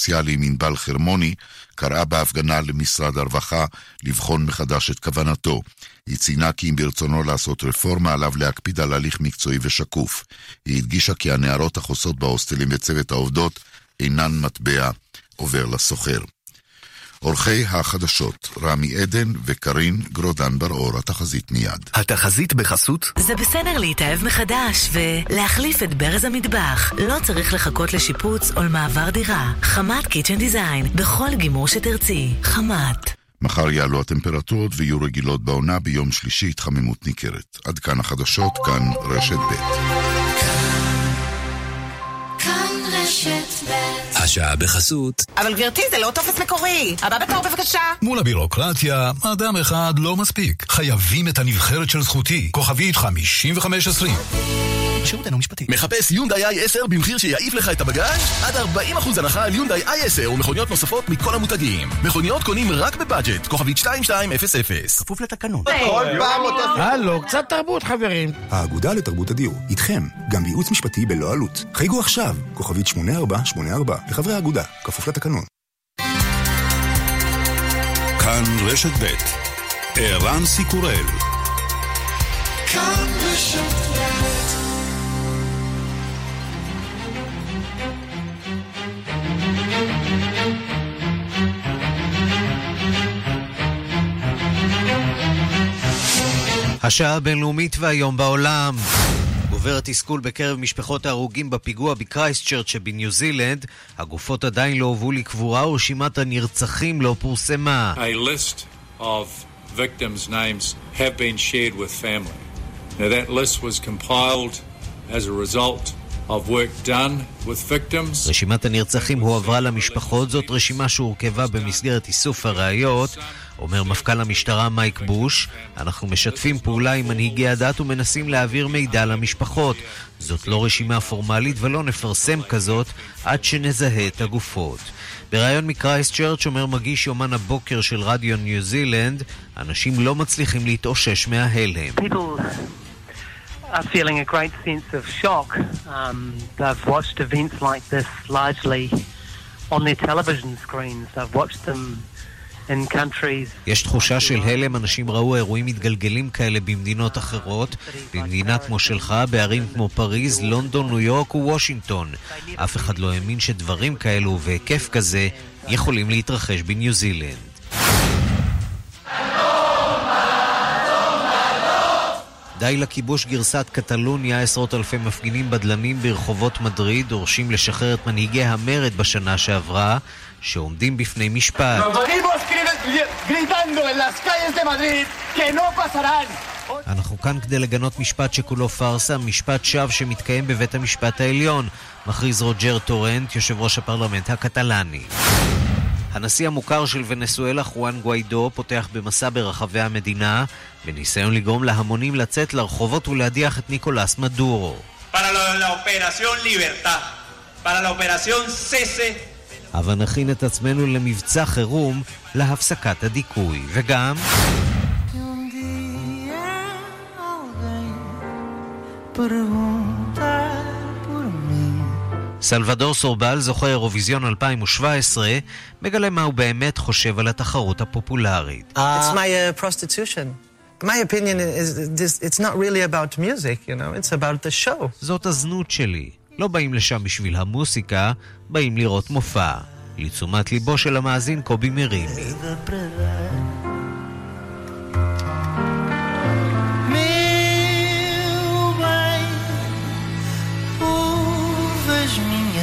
הסוציאליים ענבל חרמוני קראה בהפגנה למשרד הרווחה לבחון מחדש את כוונתו. היא ציינה כי אם ברצונו לעשות רפורמה, עליו להקפיד על הליך מקצועי ושקוף. היא הדגישה כי הנערות החוסות בהוסטלים וצוות העובדות אינן מטבע עובר לסוחר. עורכי החדשות, רמי עדן וקרין גרודן בר-אור, התחזית מיד. התחזית בחסות? זה בסדר להתאהב מחדש ולהחליף את ברז המטבח. לא צריך לחכות לשיפוץ או למעבר דירה. חמת קיצ'ן דיזיין, בכל גימור שתרצי. חמת. מחר יעלו הטמפרטורות ויהיו רגילות בעונה, ביום שלישי התחממות ניכרת. עד כאן החדשות, כאן רשת ב'. השעה בחסות. אבל גברתי, זה לא טופס מקורי. הבא בתור בבקשה. מול הבירוקרטיה, אדם אחד לא מספיק. חייבים את הנבחרת של זכותי. כוכבית 5520. שירות אינו משפטי. מחפש יונדאי i10 במחיר שיעיף לך את הבגאז'? עד 40% הנחה על יונדאי i10 ומכוניות נוספות מכל המותגים. מכוניות קונים רק בבאג'ט, כוכבית 2200. כפוף לתקנון. כל פעם אותו... הלו, קצת תרבות חברים. האגודה לתרבות הדיור, איתכם, גם בייעוץ משפטי בלא עלות. חייגו עכשיו, כוכבית 8484, לחברי האגודה, כפוף לתקנון. כאן רשת ב' ערן סיקורל כאן רשת ב' השעה הבינלאומית והיום בעולם. גובר התסכול בקרב משפחות ההרוגים בפיגוע בקרייסט צ'רץ' שבניו זילנד. הגופות עדיין לא הובאו לקבורה ורשימת הנרצחים לא פורסמה. Victims' names have been shared with family. Now that list was compiled as a result of work done with victims. רשימת הנרצחים הועברה למשפחות, זאת רשימה שהורכבה במסגרת איסוף הראיות. אומר מפכ"ל המשטרה מייק בוש, אנחנו משתפים פעולה עם מנהיגי הדת ומנסים להעביר מידע למשפחות. זאת לא רשימה פורמלית ולא נפרסם כזאת עד שנזהה את הגופות. בריאיון מקרייסט צ'רץ' אומר מגיש יומן הבוקר של רדיו ניו זילנד, אנשים לא מצליחים להתאושש מההלם. Are feeling a great sense of shock. Um, they've watched events like this largely on their television screens. They've watched them יש תחושה של הלם, אנשים ראו אירועים מתגלגלים כאלה במדינות אחרות, במדינה כמו שלך, בערים כמו פריז, לונדון, ניו יורק ווושינגטון. אף אחד לא האמין שדברים כאלו בהיקף כזה יכולים להתרחש בניו זילנד. די לכיבוש גרסת קטלוניה, עשרות אלפי מפגינים בדלנים ברחובות מדריד דורשים לשחרר את מנהיגי המרד בשנה שעברה, שעומדים בפני משפט. אנחנו כאן כדי לגנות משפט שכולו פארסה, משפט שווא שמתקיים בבית המשפט העליון, מכריז רוג'ר טורנט, יושב ראש הפרלמנט הקטלאני. הנשיא המוכר של ונסואלה, חואן גוויידו, פותח במסע ברחבי המדינה, בניסיון לגרום להמונים לצאת לרחובות ולהדיח את ניקולס מדורו. אבל נכין את עצמנו למבצע חירום להפסקת הדיכוי, וגם... סלבדור סורבל, זוכה אירוויזיון 2017, מגלה מה הוא באמת חושב על התחרות הפופולרית. It's my uh, prostitution. My opinion is this, it's not really about music, you know, it's about the show. זאת הזנות שלי. לא באים לשם בשביל המוסיקה, באים לראות מופע. לתשומת ליבו של המאזין קובי מרימי.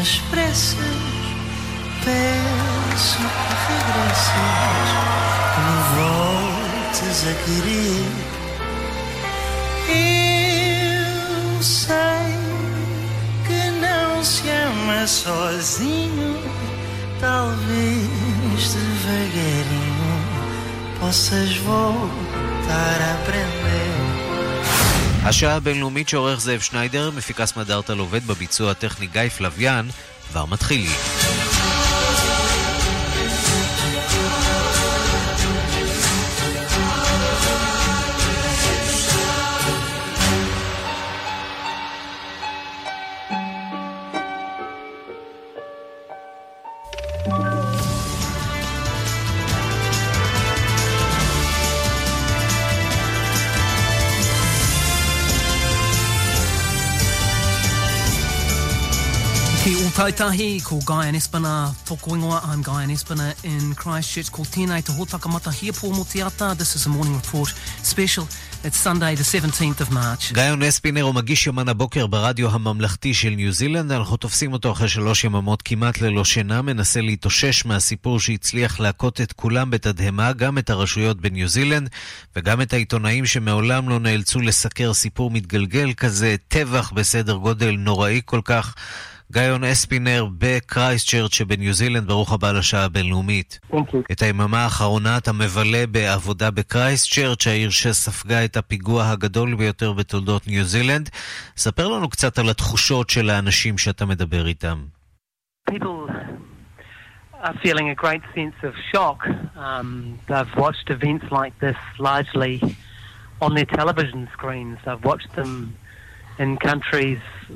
Minhas pressas, peço que regresses, que me voltes a querer. Eu sei que não se ama sozinho, talvez devagarinho possas voltar a aprender. השעה הבינלאומית שעורך זאב שניידר, מפיקה סמדארטה עובד בביצוע הטכני גיא פלוויאן, כבר מתחילים. Taitahi ko Guy Espana toko ingoa. I'm Guy Espana in Christchurch. Ko tēnei te hōtaka mata hia pō mo te ata. This is a morning report special. It's Sunday the 17th of March. גיא אונספינר הוא מגיש יומן הבוקר ברדיו הממלכתי של ניו זילנד. אנחנו תופסים אותו אחרי שלוש יממות כמעט ללא שינה. מנסה להתאושש מהסיפור שהצליח להכות את כולם בתדהמה, גם את הרשויות בניו זילנד וגם את העיתונאים שמעולם לא נאלצו לסקר סיפור מתגלגל כזה, טבח בסדר גודל נוראי כל כך. גאיון אספינר בקרייסט צ'רץ' שבניו זילנד, ברוך הבא לשעה הבינלאומית. את היממה האחרונה אתה מבלה בעבודה בקרייסט צ'רץ', העיר שספגה את הפיגוע הגדול ביותר בתולדות ניו זילנד. ספר לנו קצת על התחושות של האנשים שאתה מדבר איתם. People are feeling a great sense of shock. Um, they've watched events like this largely on their television screens. They've watched them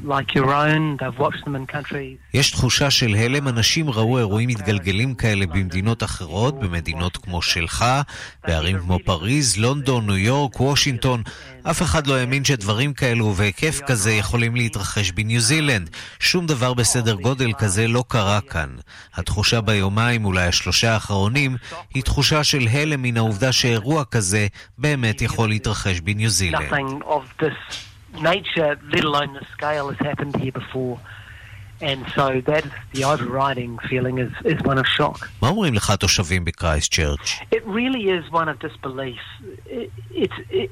like own. יש תחושה של הלם, אנשים ראו אירועים מתגלגלים כאלה במדינות אחרות, במדינות כמו שלך, בערים כמו פריז, לונדון, ניו יורק, וושינגטון. אף אחד לא האמין שדברים כאלו ובהיקף כזה יכולים להתרחש בניו זילנד. שום דבר בסדר גודל כזה לא קרה כאן. התחושה ביומיים, אולי השלושה האחרונים, היא תחושה של הלם מן העובדה שאירוע כזה באמת יכול להתרחש בניו זילנד. Nature, let alone the scale, has happened here before. And so that the overriding feeling is, is one of shock. מה אומרים לך התושבים בקרייסט צ'רץ'? It really is one of disbelief. It, it's it,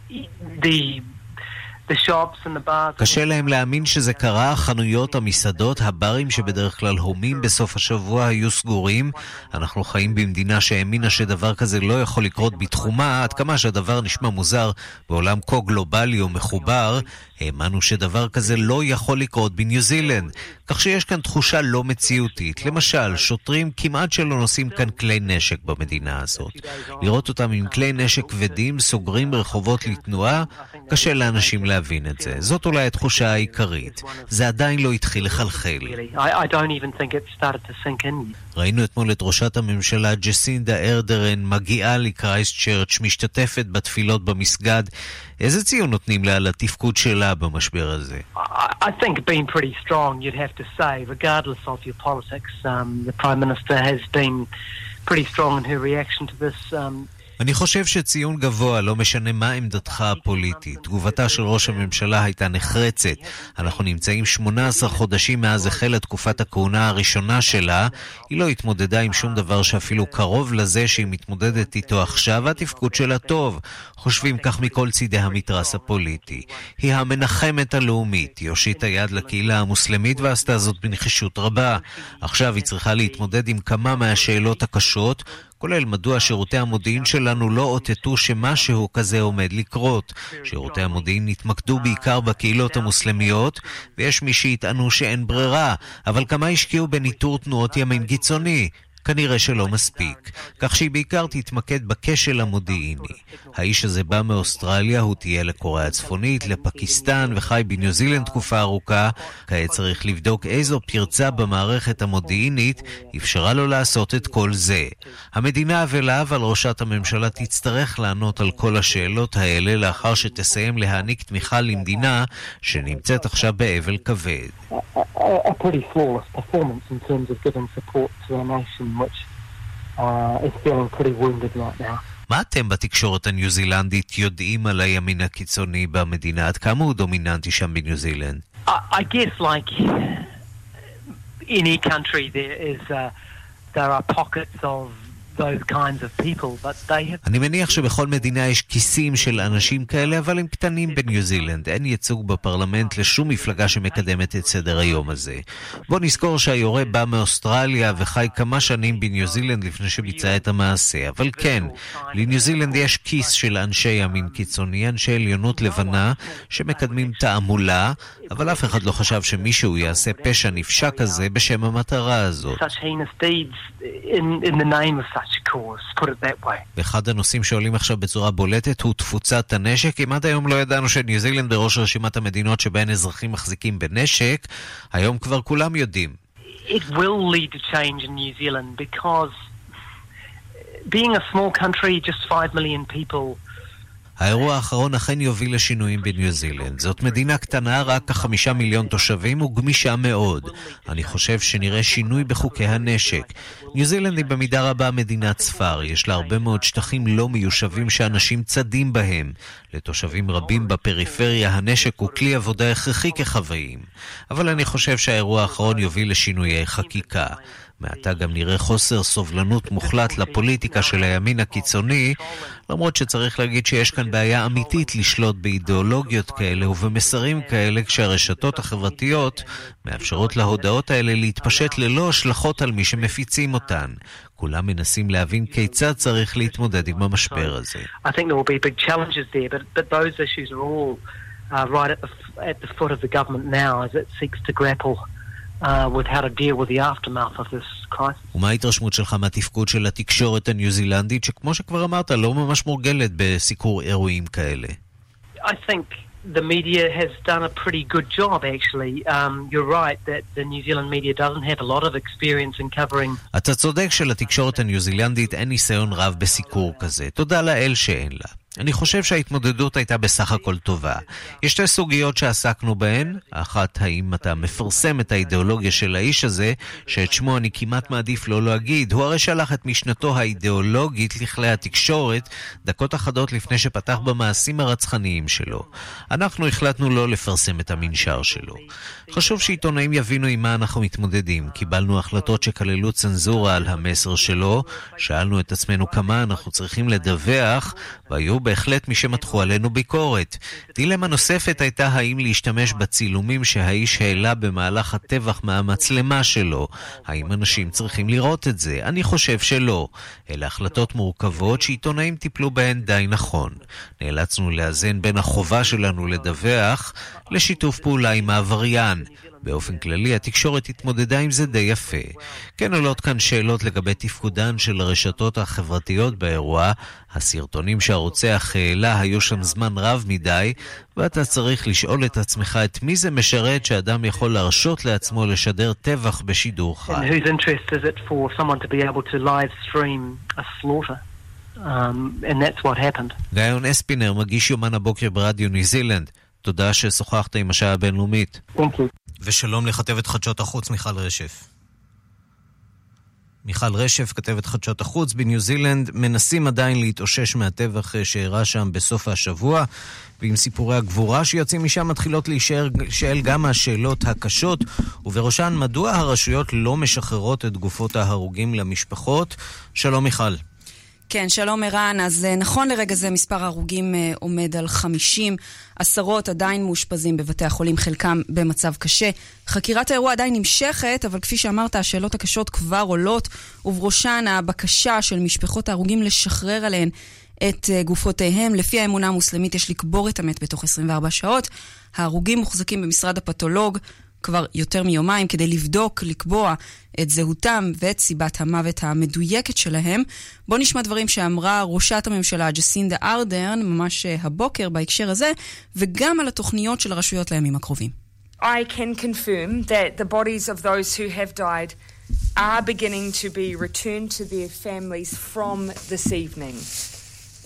the the shops and the bars. קשה להם להאמין שזה קרה, החנויות, המסעדות, הברים שבדרך כלל הומים בסוף השבוע היו סגורים. אנחנו חיים במדינה שהאמינה שדבר כזה לא יכול לקרות בתחומה, עד כמה שהדבר נשמע מוזר בעולם כה גלובלי או מחובר. האמנו שדבר כזה לא יכול לקרות בניו זילנד. כך שיש כאן תחושה לא מציאותית. למשל, שוטרים כמעט שלא נושאים כאן כלי נשק במדינה הזאת. לראות אותם עם כלי נשק כבדים סוגרים רחובות לתנועה, קשה לאנשים להבין את זה. זאת אולי התחושה העיקרית. זה עדיין לא התחיל לחלחל. ראינו אתמול את ראשת הממשלה ג'סינדה ארדרן מגיעה לקרייסט צ'רץ', משתתפת בתפילות במסגד. איזה ציון נותנים לה על התפקוד שלה במשבר הזה? I, think being pretty strong, you'd have to say, regardless of your politics. Um, the Prime Minister has been pretty strong in her reaction to this. Um, אני חושב שציון גבוה, לא משנה מה עמדתך הפוליטית. תגובתה של ראש הממשלה הייתה נחרצת. אנחנו נמצאים 18 חודשים מאז החלה תקופת הכהונה הראשונה שלה. היא לא התמודדה עם שום דבר שאפילו קרוב לזה שהיא מתמודדת איתו עכשיו, והתפקוד שלה טוב. חושבים כך מכל צידי המתרס הפוליטי. היא המנחמת הלאומית, היא הושיטה יד לקהילה המוסלמית ועשתה זאת בנחישות רבה. עכשיו היא צריכה להתמודד עם כמה מהשאלות הקשות, כולל מדוע שירותי המודיעין שלנו לא אותתו שמשהו כזה עומד לקרות. שירותי המודיעין התמקדו בעיקר בקהילות המוסלמיות, ויש מי שיטענו שאין ברירה, אבל כמה השקיעו בניטור תנועות ימין קיצוני? כנראה שלא מספיק, כך שהיא בעיקר תתמקד בכשל המודיעיני. האיש הזה בא מאוסטרליה, הוא טייל לקוריאה הצפונית, לפקיסטן וחי בניו זילנד תקופה ארוכה. כעת צריך לבדוק איזו פרצה במערכת המודיעינית אפשרה לו לעשות את כל זה. המדינה אבלה, אבל ראשת הממשלה תצטרך לענות על כל השאלות האלה לאחר שתסיים להעניק תמיכה למדינה שנמצאת עכשיו באבל כבד. a, a, a pretty flawless performance in terms of giving support to a nation which uh, is feeling pretty wounded right now. מה אתם בתקשורת הניו זילנדית יודעים על הימין הקיצוני במדינה? עד כמה הוא דומיננטי שם בניו זילנד? I, I guess, like any country, there is uh, there are pockets of אני מניח שבכל מדינה יש כיסים של אנשים כאלה, אבל הם קטנים בניו זילנד. אין ייצוג בפרלמנט לשום מפלגה שמקדמת את סדר היום הזה. בוא נזכור שהיורה בא מאוסטרליה וחי כמה שנים בניו זילנד לפני שביצע את המעשה. אבל כן, לניו זילנד יש כיס של אנשי ימין קיצוני, אנשי עליונות לבנה, שמקדמים תעמולה, אבל אף אחד לא חשב שמישהו יעשה פשע נפשע כזה בשם המטרה הזאת. Such heinous deeds in, in the name of such a cause, put it that way. ואחד הנושאים שעולים עכשיו בצורה בולטת הוא תפוצת הנשק. אם עד היום לא ידענו שניו זילנד בראש רשימת המדינות שבהן אזרחים מחזיקים בנשק, היום כבר כולם יודעים. It will lead to change in New Zealand because being a small country, just 5 million people, האירוע האחרון אכן יוביל לשינויים בניו זילנד. זאת מדינה קטנה, רק כחמישה מיליון תושבים וגמישה מאוד. אני חושב שנראה שינוי בחוקי הנשק. ניו זילנד היא במידה רבה מדינת ספר. יש לה הרבה מאוד שטחים לא מיושבים שאנשים צדים בהם. לתושבים רבים בפריפריה הנשק הוא כלי עבודה הכרחי כחוואים. אבל אני חושב שהאירוע האחרון יוביל לשינויי חקיקה. מעתה גם נראה חוסר סובלנות מוחלט לפוליטיקה של הימין הקיצוני, למרות שצריך להגיד שיש כאן בעיה אמיתית לשלוט באידיאולוגיות כאלה ובמסרים כאלה כשהרשתות החברתיות מאפשרות להודעות האלה להתפשט ללא השלכות על מי שמפיצים אותן. כולם מנסים להבין כיצד צריך להתמודד עם המשבר הזה. Uh, right at the, at the foot of the government now as it seeks to grapple uh, with how to deal with the aftermath of this crisis. ומה ההתרשמות שלך מהתפקוד של התקשורת הניו זילנדית, שכמו שכבר אמרת, לא ממש מורגלת בסיקור אירועים כאלה? I think the media has done a pretty good job, actually. Um, you're right that the New Zealand media doesn't have a lot of experience in covering... אתה צודק שלתקשורת הניו זילנדית אין ניסיון רב בסיקור כזה. תודה לאל שאין לה. אני חושב שההתמודדות הייתה בסך הכל טובה. יש שתי סוגיות שעסקנו בהן. האחת, האם אתה מפרסם את האידיאולוגיה של האיש הזה, שאת שמו אני כמעט מעדיף לא להגיד. הוא הרי שלח את משנתו האידיאולוגית לכלי התקשורת דקות אחדות לפני שפתח במעשים הרצחניים שלו. אנחנו החלטנו לא לפרסם את המנשר שלו. חשוב שעיתונאים יבינו עם מה אנחנו מתמודדים. קיבלנו החלטות שכללו צנזורה על המסר שלו, שאלנו את עצמנו כמה אנחנו צריכים לדווח, והיו בהחלט מי שמתחו עלינו ביקורת. דילמה נוספת הייתה האם להשתמש בצילומים שהאיש העלה במהלך הטבח מהמצלמה שלו. האם אנשים צריכים לראות את זה? אני חושב שלא. אלה החלטות מורכבות שעיתונאים טיפלו בהן די נכון. נאלצנו לאזן בין החובה שלנו לדווח לשיתוף פעולה עם העבריין. באופן כללי, התקשורת התמודדה עם זה די יפה. כן עולות כאן שאלות לגבי תפקודן של הרשתות החברתיות באירוע. הסרטונים שהרוצח העלה היו שם זמן רב מדי, ואתה צריך לשאול את עצמך את מי זה משרת שאדם יכול להרשות לעצמו לשדר טבח בשידור חי. Slaughter? Um. גאיון אספינר, מגיש יומן הבוקר ברדיו ניו זילנד. תודה ששוחחת עם השעה הבינלאומית. Thank you. ושלום לכתבת חדשות החוץ מיכל רשף. מיכל רשף, כתבת חדשות החוץ בניו זילנד, מנסים עדיין להתאושש מהטבח שאירע שם בסוף השבוע, ועם סיפורי הגבורה שיוצאים משם מתחילות להישאל גם השאלות הקשות, ובראשן מדוע הרשויות לא משחררות את גופות ההרוגים למשפחות. שלום מיכל. כן, שלום ערן. אז נכון לרגע זה מספר ההרוגים עומד על 50. עשרות עדיין מאושפזים בבתי החולים, חלקם במצב קשה. חקירת האירוע עדיין נמשכת, אבל כפי שאמרת, השאלות הקשות כבר עולות, ובראשן הבקשה של משפחות ההרוגים לשחרר עליהן את גופותיהם. לפי האמונה המוסלמית יש לקבור את המת בתוך 24 שעות. ההרוגים מוחזקים במשרד הפתולוג. כבר יותר מיומיים כדי לבדוק, לקבוע את זהותם ואת סיבת המוות המדויקת שלהם. בואו נשמע דברים שאמרה ראשת הממשלה ג'סינדה ארדרן ממש הבוקר בהקשר הזה, וגם על התוכניות של הרשויות לימים הקרובים. I can confirm that the bodies of those who have died are beginning to be returned to their families from this evening.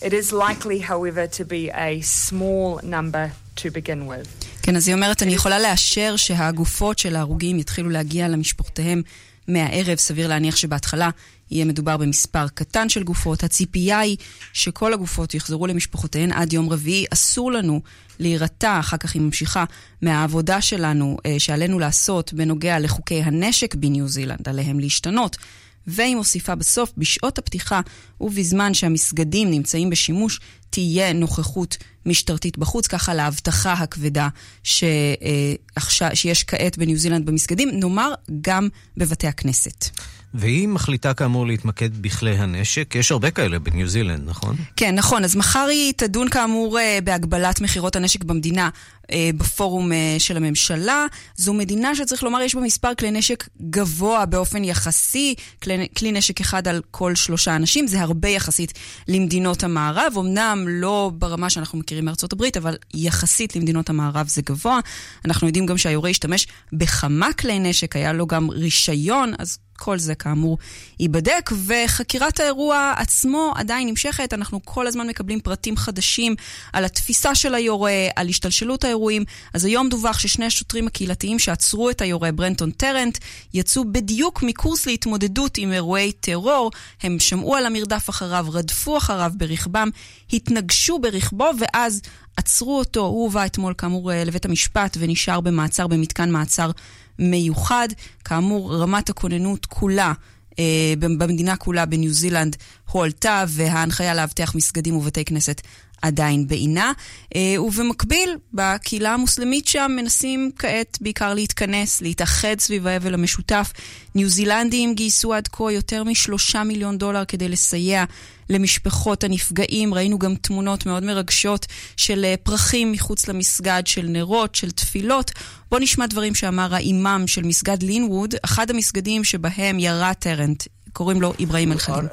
It is likely, however, to be a small number to begin with. כן, אז היא אומרת, אני יכולה לאשר שהגופות של ההרוגים יתחילו להגיע למשפחותיהם מהערב. סביר להניח שבהתחלה יהיה מדובר במספר קטן של גופות. הציפייה היא שכל הגופות יחזרו למשפחותיהן עד יום רביעי. אסור לנו להירתע, אחר כך היא ממשיכה, מהעבודה שלנו, שעלינו לעשות בנוגע לחוקי הנשק בניו זילנד, עליהם להשתנות. והיא מוסיפה בסוף, בשעות הפתיחה ובזמן שהמסגדים נמצאים בשימוש, תהיה נוכחות משטרתית בחוץ, ככה להבטחה הכבדה ש, אה, שיש כעת בניו זילנד במסגדים, נאמר גם בבתי הכנסת. והיא מחליטה כאמור להתמקד בכלי הנשק. יש הרבה כאלה בניו זילנד, נכון? כן, נכון. אז מחר היא תדון כאמור בהגבלת מכירות הנשק במדינה בפורום של הממשלה. זו מדינה שצריך לומר יש בה מספר כלי נשק גבוה באופן יחסי, כלי, כלי נשק אחד על כל שלושה אנשים. זה הרבה יחסית למדינות המערב. אמנם לא ברמה שאנחנו מכירים מארצות הברית, אבל יחסית למדינות המערב זה גבוה. אנחנו יודעים גם שהיורה השתמש בכמה כלי נשק, היה לו גם רישיון, אז כל זה כאמור ייבדק, וחקירת האירוע עצמו עדיין נמשכת. אנחנו כל הזמן מקבלים פרטים חדשים על התפיסה של היורה, על השתלשלות האירועים. אז היום דווח ששני השוטרים הקהילתיים שעצרו את היורה, ברנטון טרנט, יצאו בדיוק מקורס להתמודדות עם אירועי טרור. הם שמעו על המרדף אחריו, רדפו אחריו ברכבם, התנגשו ברכבו, ואז עצרו אותו. הוא הובא אתמול, כאמור, לבית המשפט ונשאר במעצר, במתקן מעצר מיוחד. כאמור, רמת הכוננות כולה אה, במדינה כולה בניו זילנד הועלתה, וההנחיה לאבטח מסגדים ובתי כנסת עדיין בעינה. אה, ובמקביל, בקהילה המוסלמית שם מנסים כעת בעיקר להתכנס, להתאחד סביב האבל המשותף. ניו זילנדים גייסו עד כה יותר משלושה מיליון דולר כדי לסייע למשפחות הנפגעים. ראינו גם תמונות מאוד מרגשות של אה, פרחים מחוץ למסגד, של נרות, של תפילות. בואו נשמע דברים שאמר האימאם של מסגד לינווד, אחד המסגדים שבהם ירה טרנט. קוראים לו אברהים אל-חלים.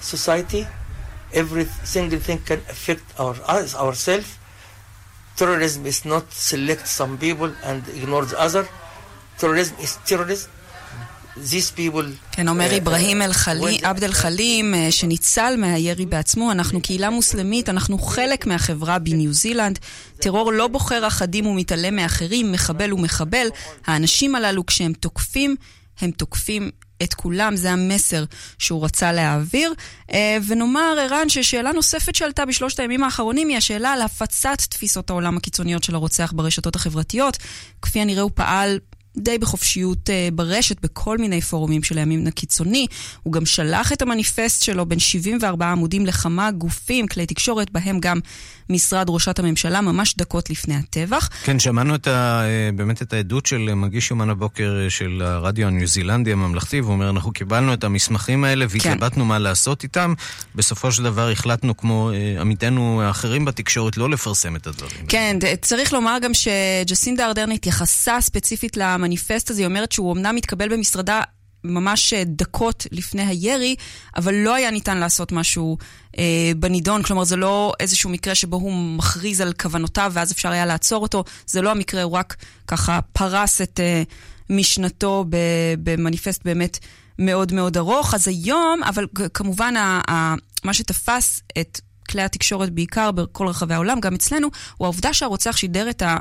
Society. Every single thing can affect our, us, ourselves. Terrorism is not select some people and ignore the other. Terrorism is terrorism. כן, אומר אברהים עבד אל-חלים, שניצל מהירי בעצמו, אנחנו קהילה מוסלמית, אנחנו חלק מהחברה בניו זילנד. טרור לא בוחר אחדים ומתעלם מאחרים, מחבל ומחבל. האנשים הללו, כשהם תוקפים, הם תוקפים את כולם, זה המסר שהוא רצה להעביר. אה, ונאמר, ערן, ששאלה נוספת שעלתה בשלושת הימים האחרונים היא השאלה על הפצת תפיסות העולם הקיצוניות של הרוצח ברשתות החברתיות. כפי הנראה הוא פעל די בחופשיות uh, ברשת, בכל מיני פורומים של הימין הקיצוני. הוא גם שלח את המניפסט שלו בין 74 עמודים לכמה גופים, כלי תקשורת, בהם גם משרד ראשת הממשלה, ממש דקות לפני הטבח. כן, שמענו את ה, אה, באמת את העדות של מגיש יומן הבוקר אה, של הרדיו הניו זילנדי הממלכתי, והוא אומר, אנחנו קיבלנו את המסמכים האלה והתלבטנו כן. מה לעשות איתם. בסופו של דבר החלטנו, כמו עמיתינו האחרים בתקשורת, לא לפרסם את הדברים. כן, צריך לומר גם שג'סינדה ארדרן התייחסה ספציפית למניפסט הזה, היא אומרת שהוא אמנם מתקבל במשרדה ממש אה, דקות לפני הירי, אבל לא היה ניתן לעשות משהו אה, בנידון. כלומר, זה לא איזשהו מקרה שבו הוא מכריז על כוונותיו ואז אפשר היה לעצור אותו. זה לא המקרה, הוא רק ככה פרס את אה, משנתו במניפסט באמת מאוד מאוד ארוך. אז היום, אבל כמובן, ה, ה, מה שתפס את כלי התקשורת בעיקר בכל רחבי העולם, גם אצלנו, הוא העובדה שהרוצח שידר את ה...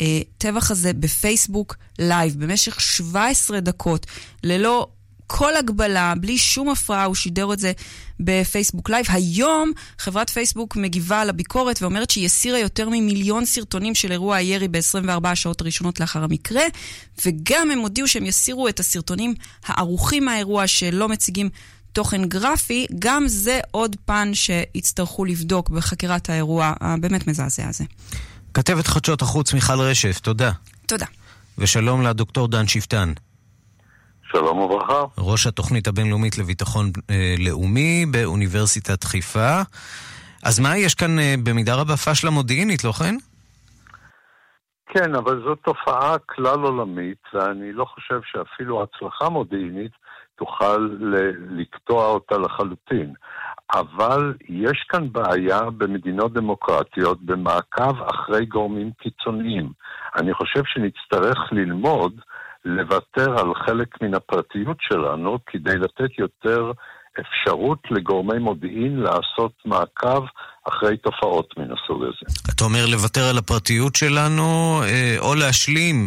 הטבח הזה בפייסבוק לייב במשך 17 דקות, ללא כל הגבלה, בלי שום הפרעה, הוא שידר את זה בפייסבוק לייב. היום חברת פייסבוק מגיבה על הביקורת ואומרת שהיא הסירה יותר ממיליון סרטונים של אירוע הירי ב-24 השעות הראשונות לאחר המקרה, וגם הם הודיעו שהם יסירו את הסרטונים הערוכים מהאירוע שלא מציגים תוכן גרפי, גם זה עוד פן שיצטרכו לבדוק בחקירת האירוע הבאמת מזעזע הזה. כתבת חדשות החוץ מיכל רשף, תודה. תודה. ושלום לדוקטור דן שפטן. שלום וברכה. ראש התוכנית הבינלאומית לביטחון אה, לאומי באוניברסיטת חיפה. אז מה, יש כאן אה, במידה רבה פשלה מודיעינית, לא כן? כן, אבל זו תופעה כלל עולמית, ואני לא חושב שאפילו הצלחה מודיעינית תוכל לקטוע אותה לחלוטין. אבל יש כאן בעיה במדינות דמוקרטיות במעקב אחרי גורמים קיצוניים. אני חושב שנצטרך ללמוד לוותר על חלק מן הפרטיות שלנו כדי לתת יותר אפשרות לגורמי מודיעין לעשות מעקב אחרי תופעות מן הסוג הזה. אתה אומר לוותר על הפרטיות שלנו, אה, או להשלים,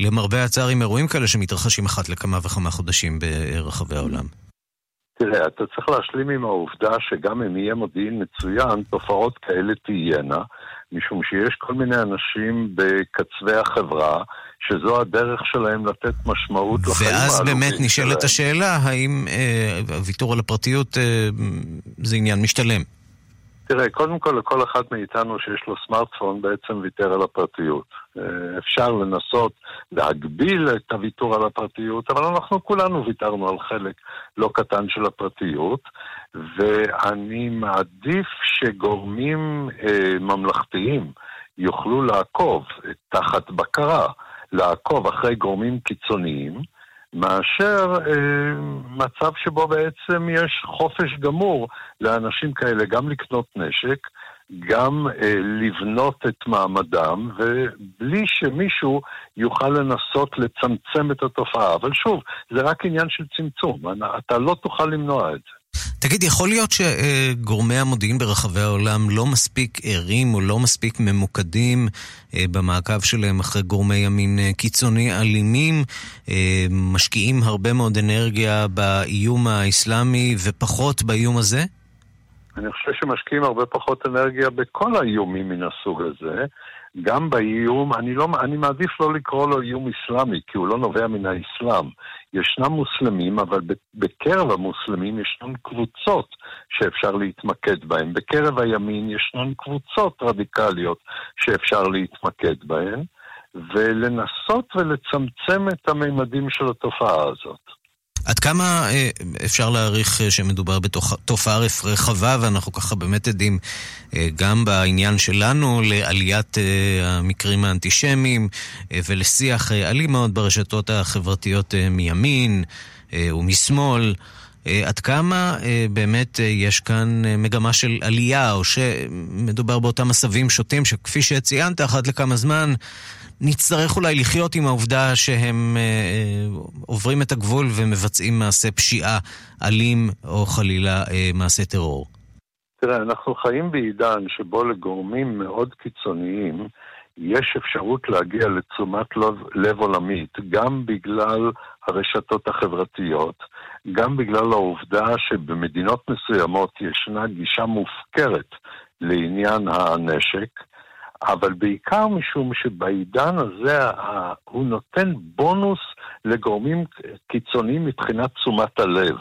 למרבה הצער, עם אירועים כאלה שמתרחשים אחת לכמה וכמה חודשים ברחבי העולם. תראה, אתה צריך להשלים עם העובדה שגם אם יהיה מודיעין מצוין, תופעות כאלה תהיינה, משום שיש כל מיני אנשים בקצווי החברה, שזו הדרך שלהם לתת משמעות לחיים ואז באמת נשאלת השאלה, האם אה, הוויתור על הפרטיות אה, זה עניין משתלם? תראה, קודם כל לכל אחד מאיתנו שיש לו סמארטפון בעצם ויתר על הפרטיות. אה, אפשר לנסות להגביל את הוויתור על הפרטיות, אבל אנחנו כולנו ויתרנו על חלק לא קטן של הפרטיות, ואני מעדיף שגורמים אה, ממלכתיים יוכלו לעקוב תחת בקרה, לעקוב אחרי גורמים קיצוניים, מאשר אה, מצב שבו בעצם יש חופש גמור לאנשים כאלה גם לקנות נשק, גם אה, לבנות את מעמדם, ובלי שמישהו יוכל לנסות לצמצם את התופעה. אבל שוב, זה רק עניין של צמצום, אתה לא תוכל למנוע את זה. תגיד, יכול להיות שגורמי המודיעין ברחבי העולם לא מספיק ערים או לא מספיק ממוקדים אה, במעקב שלהם אחרי גורמי ימין אה, קיצוני אלימים, אה, משקיעים הרבה מאוד אנרגיה באיום האסלאמי ופחות באיום הזה? אני חושב שמשקיעים הרבה פחות אנרגיה בכל האיומים מן הסוג הזה. גם באיום, אני, לא, אני מעדיף לא לקרוא לו איום אסלאמי, כי הוא לא נובע מן האסלאם. ישנם מוסלמים, אבל בקרב המוסלמים ישנן קבוצות שאפשר להתמקד בהן. בקרב הימין ישנן קבוצות רדיקליות שאפשר להתמקד בהן, ולנסות ולצמצם את הממדים של התופעה הזאת. עד כמה אה, אפשר להעריך אה, שמדובר בתופעה רחבה, ואנחנו ככה באמת עדים אה, גם בעניין שלנו לעליית המקרים האנטישמיים ולשיח אלים מאוד ברשתות החברתיות מימין ומשמאל. עד כמה באמת יש כאן מגמה של עלייה, או שמדובר באותם עשבים שוטים שכפי שציינת, אחת לכמה זמן נצטרך אולי לחיות עם העובדה שהם אה, אה, עוברים את הגבול ומבצעים מעשה פשיעה אלים או חלילה אה, מעשה טרור. תראה, אנחנו חיים בעידן שבו לגורמים מאוד קיצוניים יש אפשרות להגיע לתשומת לב, לב עולמית, גם בגלל הרשתות החברתיות, גם בגלל העובדה שבמדינות מסוימות ישנה גישה מופקרת לעניין הנשק, אבל בעיקר משום שבעידן הזה הוא נותן בונוס לגורמים קיצוניים מבחינת תשומת הלב.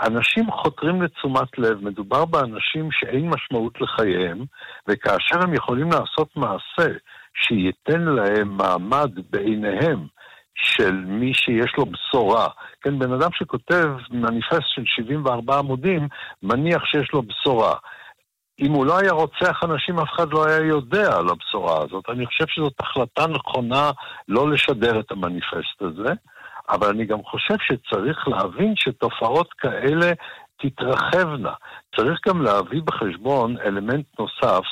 אנשים חותרים לתשומת לב, מדובר באנשים שאין משמעות לחייהם, וכאשר הם יכולים לעשות מעשה שייתן להם מעמד בעיניהם של מי שיש לו בשורה, כן, בן אדם שכותב מניפסט של 74 עמודים, מניח שיש לו בשורה. אם הוא לא היה רוצח אנשים, אף אחד לא היה יודע על הבשורה הזאת. אני חושב שזאת החלטה נכונה לא לשדר את המניפסט הזה, אבל אני גם חושב שצריך להבין שתופעות כאלה תתרחבנה. צריך גם להביא בחשבון אלמנט נוסף,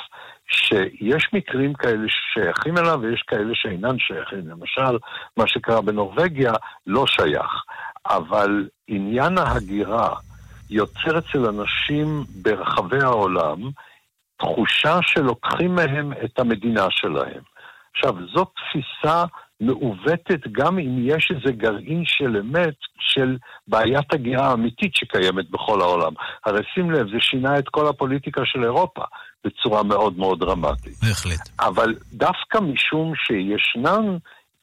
שיש מקרים כאלה ששייכים אליו ויש כאלה שאינן שייכים. למשל, מה שקרה בנורבגיה לא שייך. אבל עניין ההגירה, יוצר אצל אנשים ברחבי העולם תחושה שלוקחים מהם את המדינה שלהם. עכשיו, זאת תפיסה מעוותת גם אם יש איזה גרעין של אמת של בעיית הגירה האמיתית שקיימת בכל העולם. הרי שים לב, זה שינה את כל הפוליטיקה של אירופה בצורה מאוד מאוד דרמטית. בהחלט. אבל דווקא משום שישנן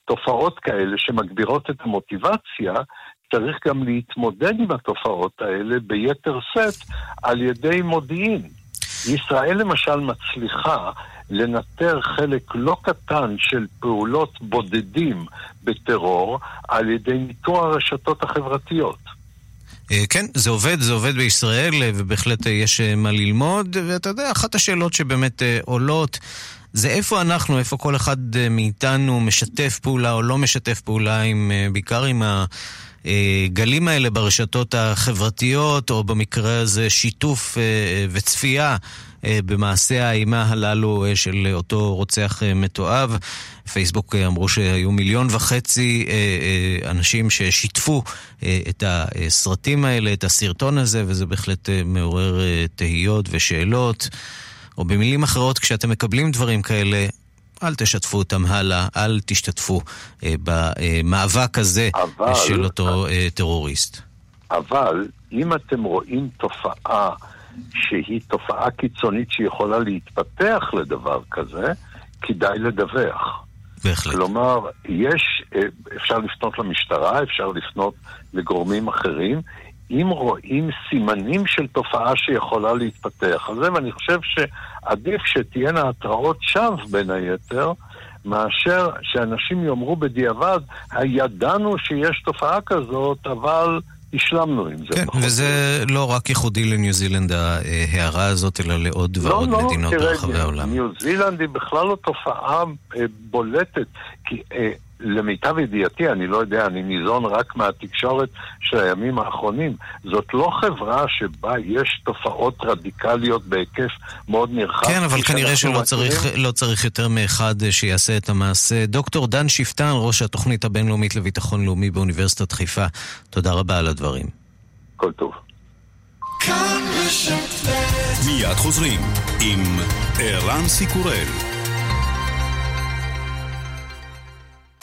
תופעות כאלה שמגבירות את המוטיבציה, צריך גם להתמודד עם התופעות האלה ביתר שאת על ידי מודיעין. ישראל למשל מצליחה לנטר חלק לא קטן של פעולות בודדים בטרור על ידי ניטור הרשתות החברתיות. אה, כן, זה עובד, זה עובד בישראל, אה, ובהחלט אה, יש מה ללמוד, ואתה יודע, אחת השאלות שבאמת עולות זה איפה אנחנו, איפה כל אחד מאיתנו משתף פעולה או לא משתף פעולה, עם, בעיקר עם ה... הגלים האלה ברשתות החברתיות, או במקרה הזה שיתוף אה, וצפייה אה, במעשי האימה הללו אה, של אותו רוצח מתועב. פייסבוק אמרו שהיו מיליון וחצי אנשים ששיתפו את הסרטים האלה, את הסרטון הזה, וזה בהחלט מעורר תהיות ושאלות. או במילים אחרות, כשאתם מקבלים דברים כאלה, אל תשתפו אותם הלאה, אל תשתתפו אה, במאבק הזה אבל, של אותו אה, טרוריסט. אבל אם אתם רואים תופעה שהיא תופעה קיצונית שיכולה להתפתח לדבר כזה, כדאי לדווח. בהחלט. כלומר, יש, אה, אפשר לפנות למשטרה, אפשר לפנות לגורמים אחרים. אם רואים סימנים של תופעה שיכולה להתפתח. על זה, ואני חושב שעדיף שתהיינה התראות שווא בין היתר, מאשר שאנשים יאמרו בדיעבד, ידענו שיש תופעה כזאת, אבל השלמנו עם זה. כן, וזה לא רק ייחודי לניו זילנד ההערה הזאת, אלא לעוד לא, ועוד לא, מדינות ברחבי העולם. ניו זילנד היא בכלל לא תופעה אה, בולטת, כי אה, למיטב ידיעתי, אני לא יודע, אני ניזון רק מהתקשורת של הימים האחרונים. זאת לא חברה שבה יש תופעות רדיקליות בהיקף מאוד נרחב. כן, אבל כנראה שלא צריך, לא צריך יותר מאחד שיעשה את המעשה. דוקטור דן שפטן, ראש התוכנית הבינלאומית לביטחון לאומי באוניברסיטת חיפה, תודה רבה על הדברים. כל טוב. מיד חוזרים עם ערן סיקורל.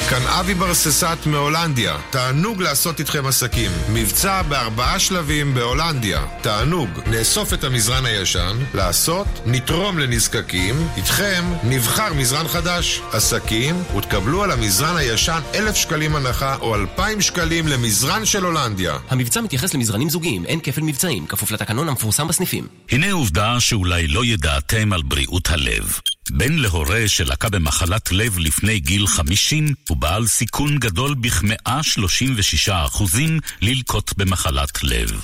כאן אבי ברססט מהולנדיה. תענוג לעשות איתכם עסקים. מבצע בארבעה שלבים בהולנדיה. תענוג. נאסוף את המזרן הישן, לעשות, נתרום לנזקקים, איתכם נבחר מזרן חדש. עסקים, ותקבלו על המזרן הישן אלף שקלים הנחה או אלפיים שקלים למזרן של הולנדיה. המבצע מתייחס למזרנים זוגיים, אין כפל מבצעים, כפוף לתקנון המפורסם בסניפים. הנה עובדה שאולי לא ידעתם על בריאות הלב. בן להורה שלקה במחלת לב לפני גיל 50 הוא בעל סיכון גדול בכ-136% ללקות במחלת לב.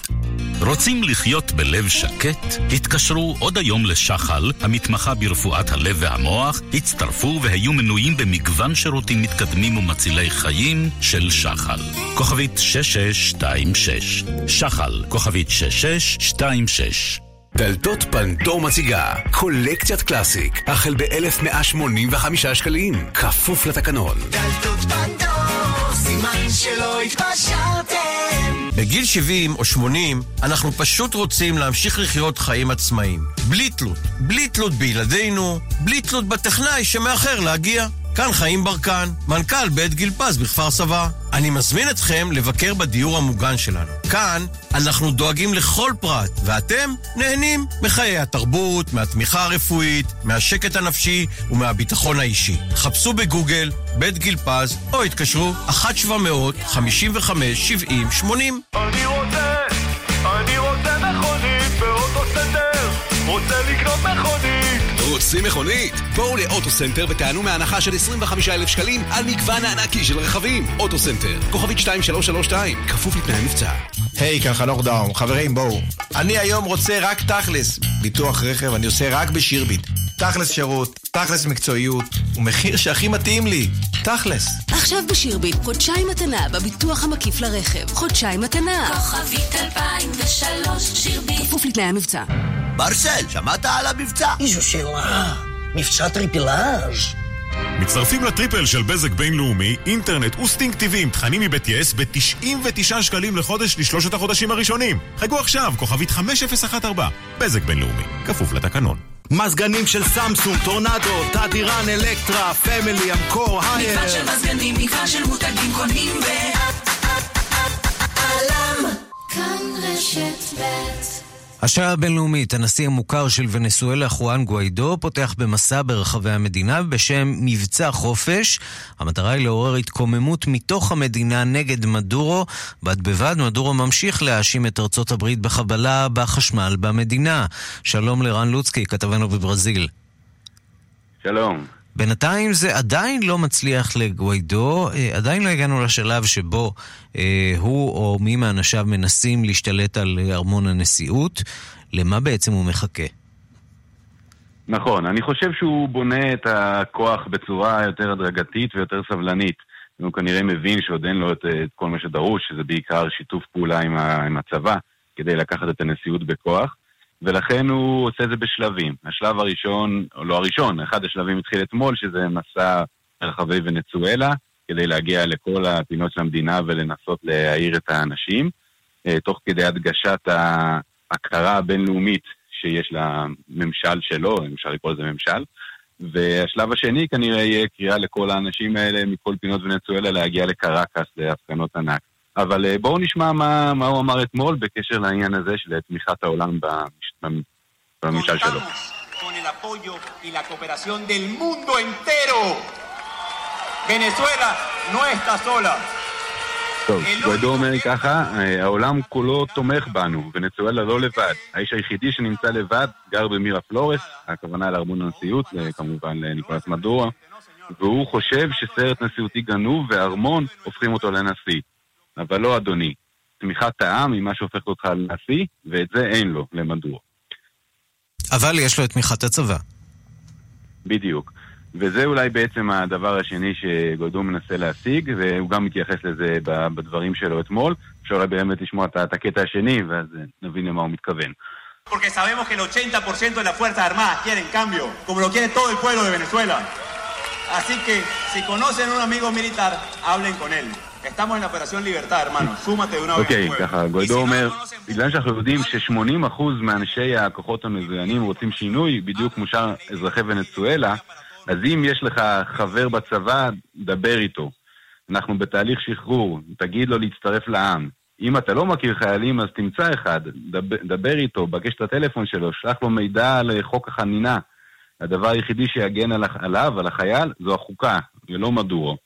רוצים לחיות בלב שקט? התקשרו עוד היום לשחל, המתמחה ברפואת הלב והמוח, הצטרפו והיו מנויים במגוון שירותים מתקדמים ומצילי חיים של שחל. כוכבית 6626 שחל, כוכבית 6626 דלתות פנדור מציגה קולקציית קלאסיק, החל ב-1185 שקלים, כפוף לתקנון. דלתות פנדור, סימן שלא התפשרתם. בגיל 70 או 80 אנחנו פשוט רוצים להמשיך לחיות חיים עצמאיים. בלי תלות. בלי תלות בילדינו, בלי תלות בטכנאי שמאחר להגיע. כאן חיים ברקן, מנכ"ל בית גיל פז בכפר סבא. אני מזמין אתכם לבקר בדיור המוגן שלנו. כאן אנחנו דואגים לכל פרט, ואתם נהנים מחיי התרבות, מהתמיכה הרפואית, מהשקט הנפשי ומהביטחון האישי. חפשו בגוגל בית גיל פז, או התקשרו 1-700-55-70-80. אני רוצה, אני רוצה מכונית באוטוסנטר, רוצה לקנות מכונית רוצים מכונית? בואו לאוטוסנטר ותיהנו מהנחה של 25,000 שקלים על מגוון הענקי של רכבים. אוטוסנטר, כוכבית 2332, כפוף לתנאי המבצע. היי, היי, כאן חנוך דאום. חברים, בואו. אני היום רוצה רק תכלס. ביטוח רכב אני עושה רק בשירביט. תכלס שירות, תכלס מקצועיות, ומחיר שהכי מתאים לי. תכלס. עכשיו בשירביט, חודשיים מתנה בביטוח המקיף לרכב. חודשיים מתנה. כוכבית 2003, שירביט. כפוף לתנאי המבצע. מרסל, שמעת על המבצע? איזו שאלה. מבצע טריפלאז'. מצטרפים לטריפל של בזק בינלאומי, אינטרנט וסטינג TV עם תכנים מבית יס ב-99 שקלים לחודש לשלושת החודשים הראשונים. חייגו עכשיו, כוכבית 5014, בזק בינלאומי, כפוף לתקנון. מזגנים של סמסונג, טורנדו, תדיראן, אלקטרה, פמילי, אמקור, האייר. מגוון של מזגנים, מגוון של מותגים קונים ב... כאן רשת ב' השעה הבינלאומית, הנשיא המוכר של ונסואלה, חואן גואידו, פותח במסע ברחבי המדינה בשם מבצע חופש. המטרה היא לעורר התקוממות מתוך המדינה נגד מדורו. בד בבד, מדורו ממשיך להאשים את ארצות הברית בחבלה בחשמל במדינה. שלום לרן לוצקי, כתבנו בברזיל. שלום. בינתיים זה עדיין לא מצליח לגווידו, אה, עדיין לא הגענו לשלב שבו אה, הוא או מי מאנשיו מנסים להשתלט על ארמון הנשיאות. למה בעצם הוא מחכה? נכון, אני חושב שהוא בונה את הכוח בצורה יותר הדרגתית ויותר סבלנית. הוא כנראה מבין שעוד אין לו את, את כל מה שדרוש, שזה בעיקר שיתוף פעולה עם, ה, עם הצבא, כדי לקחת את הנשיאות בכוח. ולכן הוא עושה זה בשלבים. השלב הראשון, או לא הראשון, אחד השלבים התחיל אתמול, שזה מסע רחבי ונצואלה, כדי להגיע לכל הפינות של המדינה ולנסות להעיר את האנשים, אה, תוך כדי הדגשת ההכרה הבינלאומית שיש לממשל שלו, אם אפשר לקרוא לזה ממשל. והשלב השני כנראה יהיה קריאה לכל האנשים האלה מכל פינות ונצואלה להגיע לקרקס להפגנות ענק. אבל אה, בואו נשמע מה, מה הוא אמר אתמול בקשר לעניין הזה של תמיכת העולם בממשל שלו. con el apoyo y la cooperación del mundo entero. Venezuela no está sola. טוב, גואדו אומר ככה, אה, העולם כולו תומך בנו, ונצואלה לא לבד. האיש היחידי שנמצא לבד גר במירה פלורס, הכוונה לארמון הנשיאות, כמובן לניקולס מדורה, והוא חושב שסרט נשיאותי גנוב וארמון הופכים אותו לנשיא. אבל לא אדוני. תמיכת העם היא מה שהופך אותך לנשיא, ואת זה אין לו, למדור. אבל יש לו את תמיכת הצבא. בדיוק. וזה אולי בעצם הדבר השני שגולדו מנסה להשיג, והוא גם מתייחס לזה בדברים שלו אתמול. אפשר אולי באמת לשמוע את הקטע השני, ואז נבין למה הוא מתכוון. Porque sabemos que el 80% de las Fuerzas Armadas quieren cambio, como lo quiere todo el pueblo de Venezuela. Así que, si conocen a un amigo militar, hablen con él. Estamos en la Operación Libertad, hermano. Súmate de una vez. אוקיי, ככה, גולדו אומר, בגלל שאנחנו יודעים ש-80% מאנשי הכוחות המזוינים רוצים שינוי, בדיוק כמו שאר אזרחי ונצואלה, אז אם יש לך חבר בצבא, דבר איתו. אנחנו בתהליך שחרור, תגיד לו להצטרף לעם. אם אתה לא מכיר חיילים, אז תמצא אחד, דבר, דבר איתו, בקש את הטלפון שלו, שלח לו מידע על חוק החנינה. הדבר היחידי שיגן על, עליו, על החייל, זו החוקה, ולא מדורו.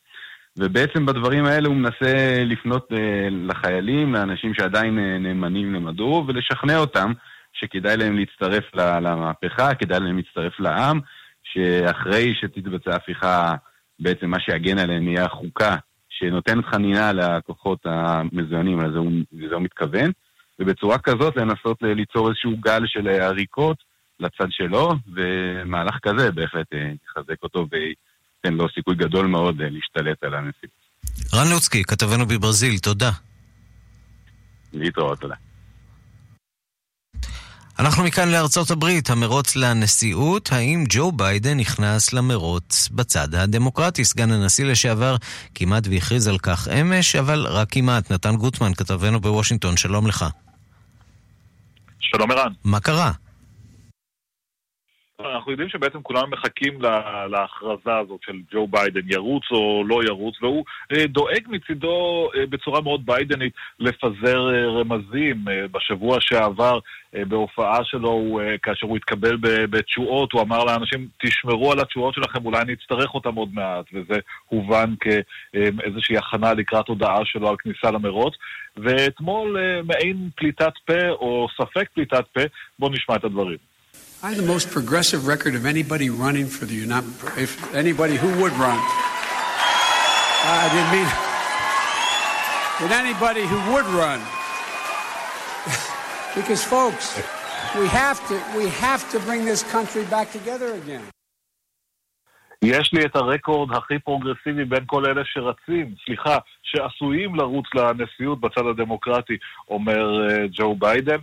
ובעצם בדברים האלה הוא מנסה לפנות אה, לחיילים, לאנשים שעדיין אה, נאמנים למדורו, ולשכנע אותם שכדאי להם להצטרף למהפכה, כדאי להם להצטרף לעם, שאחרי שתתבצע הפיכה, בעצם מה שיגן עליהם יהיה החוקה, שנותנת חנינה לכוחות המזוינים, לזה הוא, הוא מתכוון, ובצורה כזאת לנסות ליצור איזשהו גל של עריקות לצד שלו, ומהלך כזה בהחלט אה, יחזק אותו וייתן לו סיכוי גדול מאוד אה, להשתלט על הנשיא. רן לוצקי, כתבנו בברזיל, תודה. להתראות, תודה. אנחנו מכאן לארצות הברית, המרוץ לנשיאות, האם ג'ו ביידן נכנס למרוץ בצד הדמוקרטי? סגן הנשיא לשעבר כמעט והכריז על כך אמש, אבל רק כמעט. נתן גוטמן, כתבנו בוושינגטון, שלום לך. שלום ערן. מה קרה? אנחנו יודעים שבעצם כולם מחכים להכרזה הזאת של ג'ו ביידן, ירוץ או לא ירוץ, והוא אה, דואג מצידו אה, בצורה מאוד ביידנית לפזר אה, רמזים. בשבוע שעבר, בהופעה שלו, כאשר הוא התקבל בתשואות, הוא אמר לאנשים, תשמרו על התשואות שלכם, אולי נצטרך אותם עוד מעט, וזה הובן כאיזושהי הכנה לקראת הודעה שלו על כניסה למרוץ. ואתמול מעין פליטת פה, או ספק פליטת פה, בואו נשמע את הדברים. I have the most progressive record of anybody running for the United, if anybody who would run. I didn't mean, and anybody who would run. because folks, we have to, we have to bring this country back together again. יש לי את הרקורד הכי פרוגרסיבי בין כל אלה שרצים, סליחה, שעשויים לרוץ לנשיאות בצד הדמוקרטי, אומר uh, ג'ו ביידן.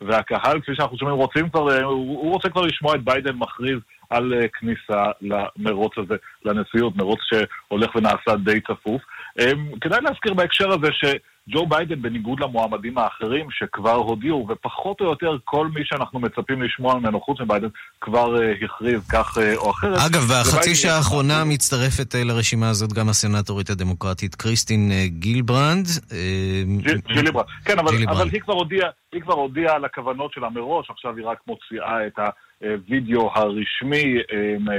והקהל, כפי שאנחנו שומעים, רוצים כבר, הוא רוצה כבר לשמוע את ביידן מכריז על אה, כניסה למרוץ הזה, לנשיאות, מרוץ שהולך ונעשה די צפוף. אמ, כדאי להזכיר בהקשר הזה ש... ג'ו ביידן, בניגוד למועמדים האחרים שכבר הודיעו, ופחות או יותר כל מי שאנחנו מצפים לשמוע ממנו, חוץ מביידן, כבר אה, הכריז כך אה, או אחרת. אגב, בחצי שעה האחרונה מצטרפת אה, לרשימה הזאת גם הסנטורית הדמוקרטית קריסטין ג'יליברנד. ג'יליברנד, כן, אבל, אבל היא, כבר הודיעה, היא כבר הודיעה על הכוונות שלה מראש, עכשיו היא רק מוציאה את הווידאו הרשמי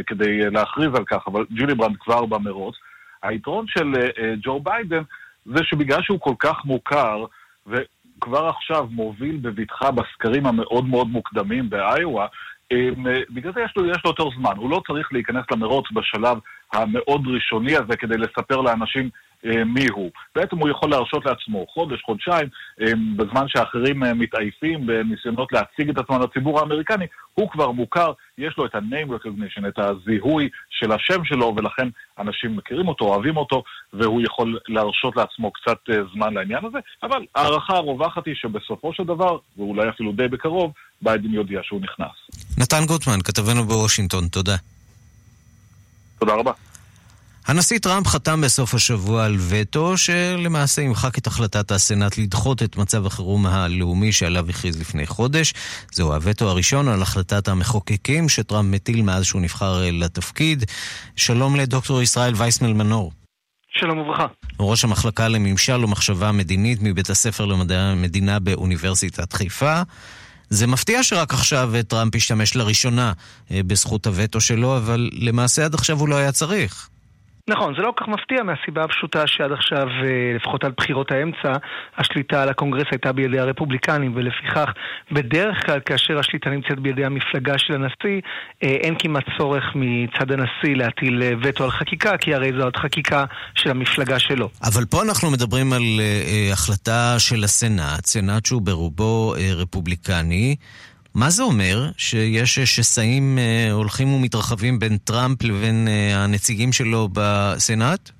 כדי להכריז על כך, אבל ג'יליברנד כבר במרוץ. היתרון של ג'ו ביידן זה שבגלל שהוא כל כך מוכר, וכבר עכשיו מוביל בבטחה בסקרים המאוד מאוד מוקדמים באיואה, אה, בגלל זה יש לו, יש לו יותר זמן. הוא לא צריך להיכנס למרוץ בשלב המאוד ראשוני הזה כדי לספר לאנשים אה, מי הוא. בעצם הוא יכול להרשות לעצמו חודש, חודשיים, אה, בזמן שאחרים אה, מתעייפים בניסיונות להציג את עצמם לציבור האמריקני, הוא כבר מוכר, יש לו את ה-name recognition, את הזיהוי של השם שלו, ולכן אנשים מכירים אותו, אוהבים אותו, והוא יכול להרשות לעצמו קצת זמן לעניין הזה, אבל ההערכה הרווחת היא שבסופו של דבר, ואולי אפילו די בקרוב, ביידן יודיע שהוא נכנס. נתן גוטמן, כתבנו בוושינגטון, תודה. תודה רבה. הנשיא טראמפ חתם בסוף השבוע על וטו שלמעשה ימחק את החלטת הסנאט לדחות את מצב החירום הלאומי שעליו הכריז לפני חודש. זהו הווטו הראשון על החלטת המחוקקים שטראמפ מטיל מאז שהוא נבחר לתפקיד. שלום לדוקטור ישראל וייסמל מנור. שלום וברכה. ראש המחלקה לממשל ומחשבה מדינית מבית הספר למדעי המדינה באוניברסיטת חיפה. זה מפתיע שרק עכשיו טראמפ השתמש לראשונה אה, בזכות הווטו שלו, אבל למעשה עד עכשיו הוא לא היה צריך. נכון, זה לא כל כך מפתיע מהסיבה הפשוטה שעד עכשיו, אה, לפחות עד בחירות האמצע, השליטה על הקונגרס הייתה בידי הרפובליקנים, ולפיכך, בדרך כלל כאשר השליטה נמצאת בידי המפלגה של הנשיא, אה, אין כמעט צורך מצד הנשיא להטיל אה, וטו על חקיקה, כי הרי עוד חקיקה של המפלגה שלו. אבל פה אנחנו מדברים על החלטה של הסנאט, סנאט שהוא ברובו רפובליקני. מה זה אומר שיש שסעים אה, הולכים ומתרחבים בין טראמפ לבין אה, הנציגים שלו בסנאט?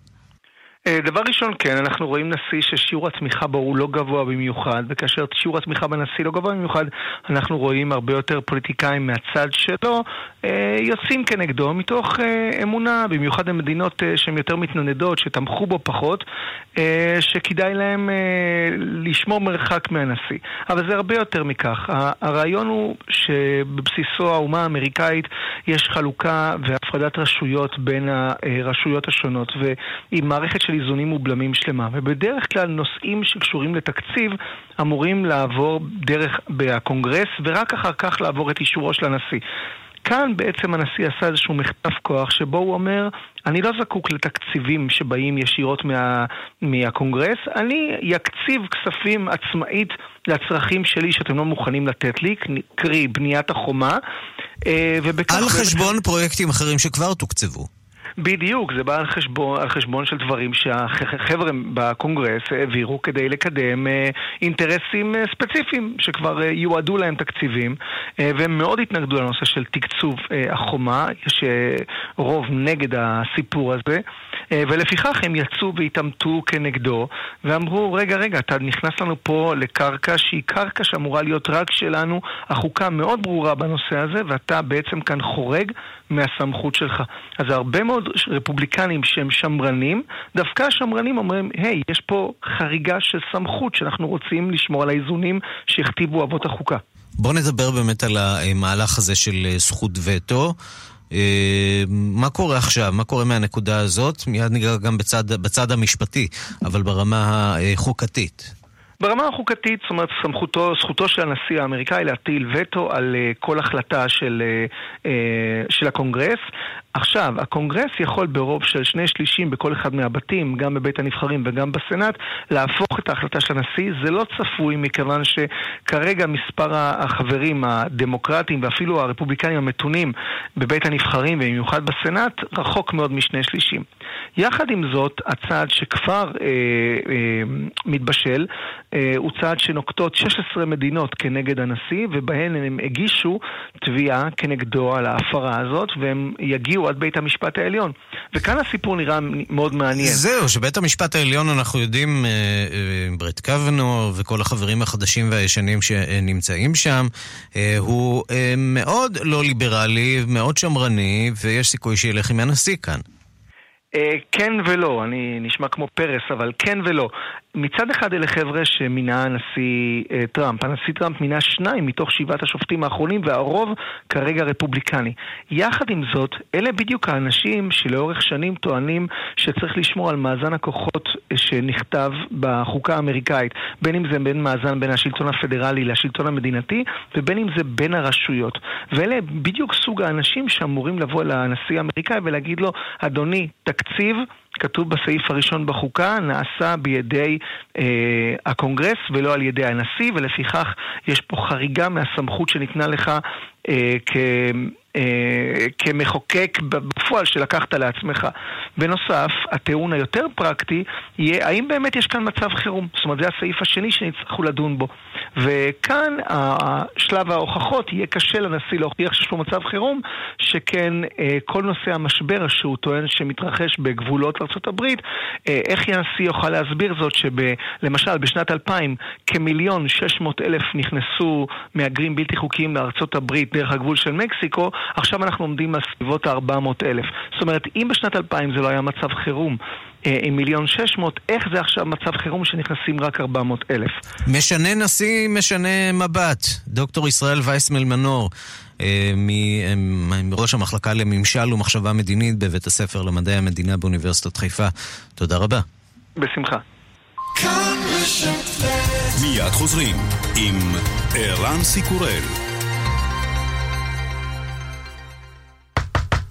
אה, דבר ראשון, כן, אנחנו רואים נשיא ששיעור התמיכה בו הוא לא גבוה במיוחד, וכאשר שיעור התמיכה בנשיא לא גבוה במיוחד, אנחנו רואים הרבה יותר פוליטיקאים מהצד שלו אה, יוצאים כנגדו מתוך אה, אמונה, במיוחד במדינות שהן יותר מתנדנדות, שתמכו בו פחות, שכדאי להם לשמור מרחק מהנשיא. אבל זה הרבה יותר מכך. הרעיון הוא שבבסיסו האומה האמריקאית יש חלוקה והפרדת רשויות בין הרשויות השונות, ועם מערכת של איזונים ובלמים שלמה. ובדרך כלל נושאים שקשורים לתקציב אמורים לעבור דרך הקונגרס ורק אחר כך לעבור את אישורו של הנשיא. כאן בעצם הנשיא עשה איזשהו מחטף כוח שבו הוא אומר, אני לא זקוק לתקציבים שבאים ישירות מה, מהקונגרס, אני אקציב כספים עצמאית לצרכים שלי שאתם לא מוכנים לתת לי, קרי בניית החומה. אה, על חשבון פרויקטים אחרים שכבר תוקצבו. בדיוק, זה בא על חשבון, על חשבון של דברים שהחבר'ה בקונגרס העבירו כדי לקדם אה, אינטרסים אה, ספציפיים שכבר אה, יועדו להם תקציבים והם מאוד התנגדו לנושא של תקצוב החומה, יש רוב נגד הסיפור הזה ולפיכך הם יצאו והתעמתו כנגדו ואמרו, רגע, רגע, אתה נכנס לנו פה לקרקע שהיא קרקע שאמורה להיות רק שלנו, החוקה מאוד ברורה בנושא הזה ואתה בעצם כאן חורג מהסמכות שלך. אז הרבה מאוד רפובליקנים שהם שמרנים, דווקא השמרנים אומרים, היי, יש פה חריגה של סמכות שאנחנו רוצים לשמור על האיזונים שהכתיבו אבות החוקה. בואו נדבר באמת על המהלך הזה של אה, זכות וטו. אה, מה קורה עכשיו? מה קורה מהנקודה הזאת? מיד ניגע גם בצד, בצד המשפטי, אבל ברמה החוקתית. ברמה החוקתית, זאת אומרת, סמכותו, זכותו של הנשיא האמריקאי להטיל וטו על אה, כל החלטה של, אה, אה, של הקונגרס. עכשיו, הקונגרס יכול ברוב של שני שלישים בכל אחד מהבתים, גם בבית הנבחרים וגם בסנאט, להפוך את ההחלטה של הנשיא. זה לא צפוי מכיוון שכרגע מספר החברים הדמוקרטיים ואפילו הרפובליקנים המתונים בבית הנבחרים ובמיוחד בסנאט רחוק מאוד משני שלישים. יחד עם זאת, הצעד שכבר אה, אה, מתבשל אה, הוא צעד שנוקטות 16 מדינות כנגד הנשיא, ובהן הם הגישו תביעה כנגדו על ההפרה הזאת, והם יגיעו עד בית המשפט העליון. וכאן הסיפור נראה מאוד מעניין. זהו, שבית המשפט העליון, אנחנו יודעים, אה, אה, ברט קוונו וכל החברים החדשים והישנים שנמצאים שם, הוא מאוד לא ליברלי, מאוד שמרני, ויש סיכוי שילך עם הנשיא כאן. כן ולא, אני נשמע כמו פרס, אבל כן ולא. מצד אחד אלה חבר'ה שמינה הנשיא אה, טראמפ. הנשיא טראמפ מינה שניים מתוך שבעת השופטים האחרונים, והרוב כרגע רפובליקני. יחד עם זאת, אלה בדיוק האנשים שלאורך שנים טוענים שצריך לשמור על מאזן הכוחות אה, שנכתב בחוקה האמריקאית, בין אם זה בין מאזן בין השלטון הפדרלי לשלטון המדינתי, ובין אם זה בין הרשויות. ואלה בדיוק סוג האנשים שאמורים לבוא לנשיא האמריקאי ולהגיד לו, אדוני, תקציב כתוב בסעיף הראשון בחוקה, נעשה בידי אה, הקונגרס ולא על ידי הנשיא, ולפיכך יש פה חריגה מהסמכות שניתנה לך אה, כ... אה, כמחוקק בפועל שלקחת לעצמך. בנוסף, הטיעון היותר פרקטי יהיה האם באמת יש כאן מצב חירום. זאת אומרת, זה הסעיף השני שנצטרכו לדון בו. וכאן שלב ההוכחות יהיה קשה לנשיא להוכיח שיש לו מצב חירום, שכן אה, כל נושא המשבר שהוא טוען שמתרחש בגבולות ארה"ב, אה, איך הנשיא יוכל להסביר זאת שלמשל בשנת 2000 כמיליון 600 אלף נכנסו מהגרים בלתי חוקיים לארה"ב דרך הגבול של מקסיקו, עכשיו אנחנו עומדים על סביבות ה-400 אלף. זאת אומרת, אם בשנת 2000 זה לא היה מצב חירום, אה, עם מיליון שש מאות, איך זה עכשיו מצב חירום שנכנסים רק ארבע מאות אלף? משנה נשיא, משנה מבט. דוקטור ישראל וייסמל מנור, אה, מראש המחלקה לממשל ומחשבה מדינית בבית הספר למדעי המדינה באוניברסיטת חיפה. תודה רבה. בשמחה. מיד חוזרים עם ערן סיקורל.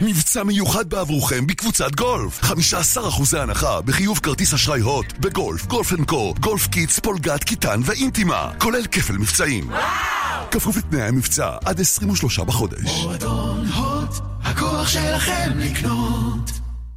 מבצע מיוחד בעבורכם בקבוצת גולף 15% הנחה בחיוב כרטיס אשראי הוט בגולף, גולף אנד קו, גולף קידס, פולגת, כיתן ואינטימה כולל כפל מבצעים וואו! כפוף לתנאי המבצע עד 23 בחודש מועדון הוט, הכוח שלכם לקנות.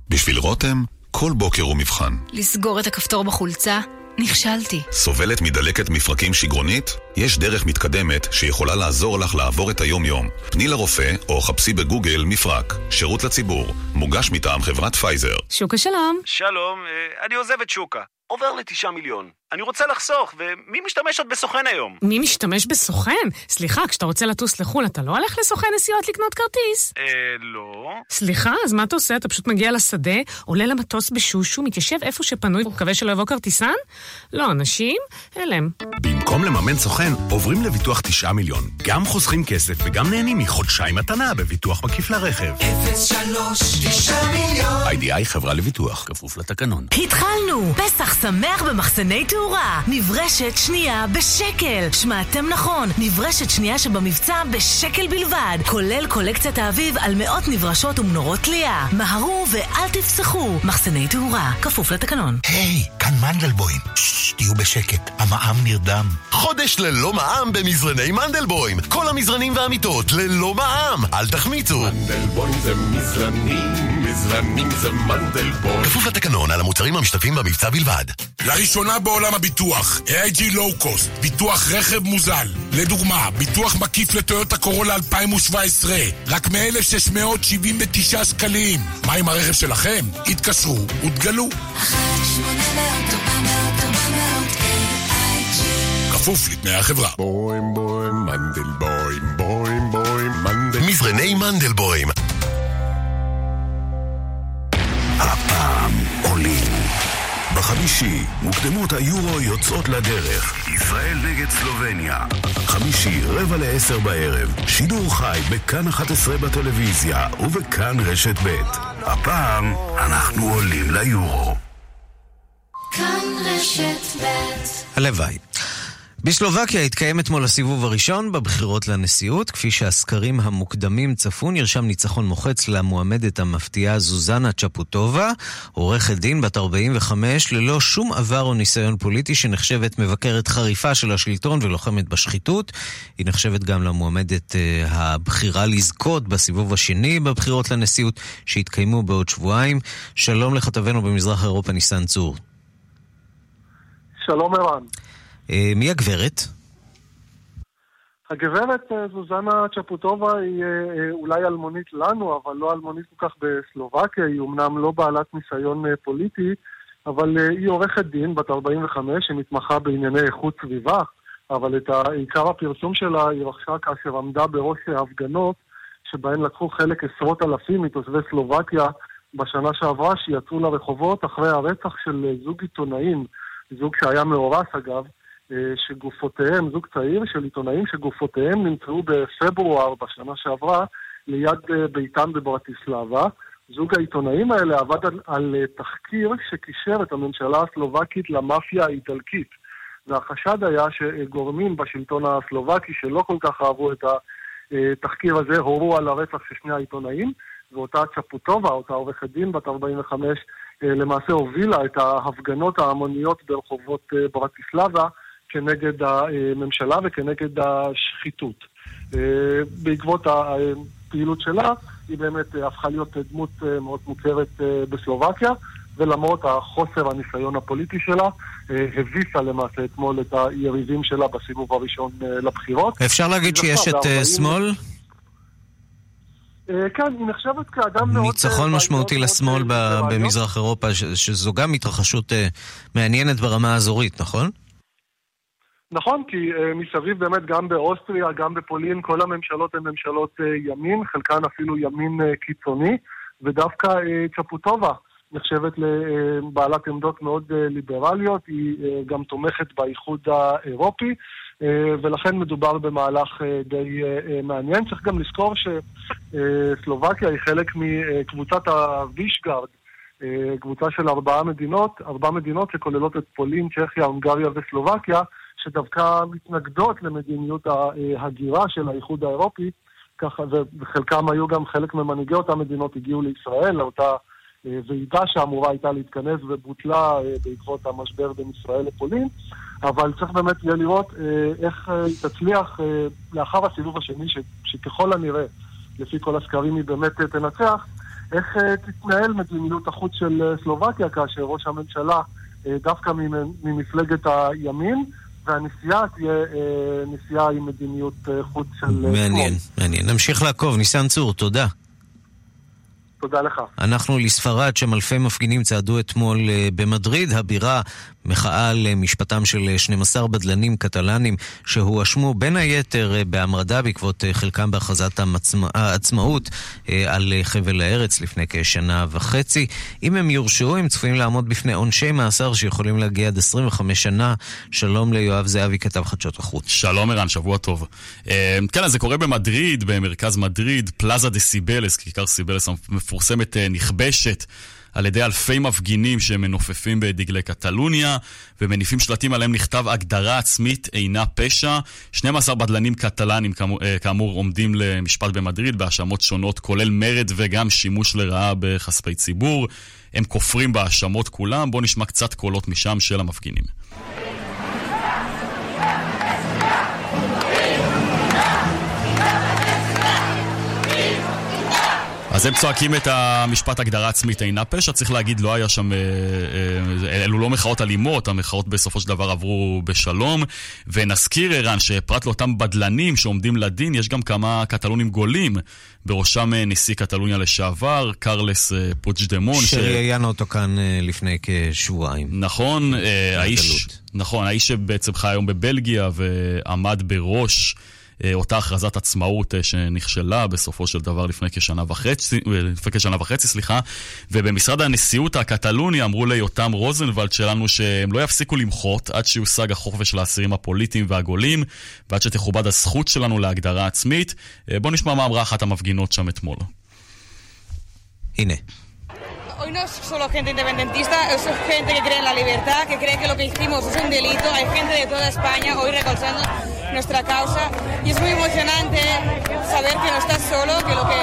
בשביל רותם, כל בוקר הוא מבחן לסגור את הכפתור בחולצה? נכשלתי. סובלת מדלקת מפרקים שגרונית? יש דרך מתקדמת שיכולה לעזור לך לעבור את היום-יום. פני לרופא או חפשי בגוגל מפרק. שירות לציבור. מוגש מטעם חברת פייזר. שוקה שלום. שלום, אה, אני עוזב את שוקה. עובר לתשעה מיליון. אני רוצה לחסוך, ומי משתמש עוד בסוכן היום? מי משתמש בסוכן? סליחה, כשאתה רוצה לטוס לחו"ל, אתה לא הולך לסוכן נסיעות לקנות כרטיס? אה, לא. סליחה, אז מה אתה עושה? אתה פשוט מגיע לשדה, עולה למטוס בשושו, מתיישב איפה שפנוי, ומקווה שלא יבוא כרטיסן? לא, אנשים? הלם. במקום לממן סוכן, עוברים לביטוח 9 מיליון. גם חוסכים כסף וגם נהנים מחודשיים מתנה בביטוח מקיף לרכב. 03 9 מיליון. איי-די-איי חברה לביטוח, כפוף לתקנון. התחלנו! פסח שמח במחסני תאורה. נברשת שנייה בשקל. שמעתם נכון, נברשת שנייה שבמבצע בשקל בלבד. כולל קולקציית האביב על מאות נברשות ומנורות תלייה. מהרו ואל תפסחו. מחסני תאורה, כפוף לתקנון. היי, כאן מנדלבוים. ששש, תהיו בשקט, המע"מ נרדם. חודש ללא מע"מ במזרני מנדלבוים. כל המזרנים והמיטות ללא מע"מ. אל תחמיצו. מנדלבוים זה מזרנים, מזרנים זה מנדלבוים. כפוף לתקנון על המוצרים המשתתפים במבצע בלבד. לראשונה בעולם הביטוח, AIG Low Cost, ביטוח רכב מוזל. לדוגמה, ביטוח מקיף לטויוטה קורולה 2017, רק מ-1,679 שקלים. מה עם הרכב שלכם? התקשרו ותגלו. כפוף לתנאי החברה. בוים בוים מנדלבוים, בוים בוים מנדלבוים. מזרני מנדלבוים. בחמישי, מוקדמות היורו יוצאות לדרך. ישראל נגד סלובניה. חמישי, רבע לעשר בערב. שידור חי בכאן 11 בטלוויזיה ובכאן רשת ב'. הפעם אנחנו עולים ליורו. כאן רשת ב' הלוואי. בסלובקיה התקיים אתמול הסיבוב הראשון בבחירות לנשיאות. כפי שהסקרים המוקדמים צפו, נרשם ניצחון מוחץ למועמדת המפתיעה זוזנה צ'פוטובה, עורכת דין בת 45, ללא שום עבר או ניסיון פוליטי, שנחשבת מבקרת חריפה של השלטון ולוחמת בשחיתות. היא נחשבת גם למועמדת אה, הבחירה לזכות בסיבוב השני בבחירות לנשיאות, שיתקיימו בעוד שבועיים. שלום לכתבנו במזרח אירופה, ניסן צור. שלום ערן. אה, מי הגברת? הגברת אה, זוזנה צ'פוטובה היא אה, אולי אלמונית לנו, אבל לא אלמונית כל כך בסלובקיה, היא אמנם לא בעלת ניסיון פוליטי, אבל היא עורכת דין בת 45 שמתמחה בענייני איכות סביבה, אבל את עיקר הפרסום שלה היא רכשה כאשר עמדה בראש ההפגנות שבהן לקחו חלק עשרות אלפים מתושבי סלובקיה בשנה שעברה, שיצאו לרחובות אחרי הרצח של זוג עיתונאים, זוג שהיה מאורס אגב, שגופותיהם, זוג צעיר של עיתונאים שגופותיהם נמצאו בפברואר בשנה שעברה ליד אה, ביתם בברטיסלבה. זוג העיתונאים האלה עבד על, על אה, תחקיר שקישר את הממשלה הסלובקית למאפיה האיטלקית. והחשד היה שגורמים בשלטון הסלובקי שלא כל כך אהבו את התחקיר הזה, הורו על הרצח של שני העיתונאים, ואותה צ'פוטובה, אותה עורכת דין בת 45, אה, למעשה הובילה את ההפגנות ההמוניות ברחובות אה, ברטיסלבה כנגד הממשלה וכנגד השחיתות. אה, בעקבות הפעילות שלה, היא באמת אה, הפכה להיות דמות אה, מאוד מוכרת אה, בסלובקיה, ולמרות החוסר הניסיון הפוליטי שלה, אה, הביסה למעשה אתמול את היריבים שלה בסיבוב הראשון אה, לבחירות. אפשר להגיד שיש את אה, ב-40 שמאל? אה, כן, היא נחשבת כאדם מאוד... ניצחון אה, משמעותי לשמאל. במזרח אירופה, שזו גם התרחשות אה, מעניינת ברמה האזורית, נכון? נכון, כי uh, מסביב באמת גם באוסטריה, גם בפולין, כל הממשלות הן ממשלות uh, ימין, חלקן אפילו ימין uh, קיצוני, ודווקא uh, צ'פוטובה נחשבת לבעלת עמדות מאוד uh, ליברליות, היא uh, גם תומכת באיחוד האירופי, uh, ולכן מדובר במהלך uh, די uh, מעניין. צריך גם לזכור שסלובקיה היא חלק מקבוצת הווישגרד, אה, קבוצה של ארבעה מדינות, ארבע מדינות שכוללות את פולין, צ'כיה, הונגריה וסלובקיה, שדווקא מתנגדות למדיניות ההגירה של האיחוד האירופי, ככה, וחלקם היו גם חלק ממנהיגי אותן מדינות הגיעו לישראל, לאותה ועידה שאמורה הייתה להתכנס ובוטלה בעקבות המשבר בין ישראל לפולין, אבל צריך באמת יהיה לראות איך היא תצליח לאחר הסיבוב השני, שככל הנראה, לפי כל הסקרים היא באמת תנצח, איך תתנהל מדיניות החוץ של סלובקיה כאשר ראש הממשלה דווקא ממפלגת הימין והנסיעה תהיה נסיעה עם מדיניות חוץ של... מעניין, מעניין. נמשיך לעקוב. ניסן צור, תודה. תודה לך. אנחנו לספרד, שם אלפי מפגינים צעדו אתמול במדריד, הבירה, מחאה על משפטם של 12 בדלנים קטלנים שהואשמו בין היתר בהמרדה בעקבות חלקם בהכרזת העצמאות על חבל הארץ לפני כשנה וחצי. אם הם יורשעו, הם צפויים לעמוד בפני עונשי מאסר שיכולים להגיע עד 25 שנה. שלום ליואב זהבי, כתב חדשות החוץ. שלום ערן, שבוע טוב. כן, אז זה קורה במדריד, במרכז מדריד, פלאזה דה סיבלס, כיכר סיבלס המפורסמת נכבשת. על ידי אלפי מפגינים שמנופפים בדגלי קטלוניה ומניפים שלטים עליהם נכתב הגדרה עצמית אינה פשע. 12 בדלנים קטלנים כאמור, כאמור עומדים למשפט במדריד בהאשמות שונות כולל מרד וגם שימוש לרעה בכספי ציבור. הם כופרים בהאשמות כולם. בואו נשמע קצת קולות משם של המפגינים. אז הם צועקים את המשפט הגדרה עצמית אינה פשע, צריך להגיד, לא היה שם, אה, אה, אלו לא מחאות אלימות, המחאות בסופו של דבר עברו בשלום. ונזכיר, ערן, שפרט לאותם בדלנים שעומדים לדין, יש גם כמה קטלונים גולים, בראשם אה, נשיא קטלוניה לשעבר, קרלס פוצ'דמון. שראיינו ש... אותו כאן לפני כשבועיים. נכון, האיש, נכון, האיש שבעצם חי היום בבלגיה ועמד בראש... אותה הכרזת עצמאות שנכשלה בסופו של דבר לפני כשנה וחצי, לפני כשנה וחצי, סליחה, ובמשרד הנשיאות הקטלוני אמרו ליותם רוזנבלד שלנו שהם לא יפסיקו למחות עד שיושג החופש של האסירים הפוליטיים והגולים ועד שתכובד הזכות שלנו להגדרה עצמית. בואו נשמע מה אמרה אחת המפגינות שם אתמול. הנה. Hoy no es solo gente independentista, es gente que cree en la libertad, que cree que lo que hicimos es un delito. Hay gente de toda España hoy recolzando nuestra causa y es muy emocionante saber que no estás solo, que lo que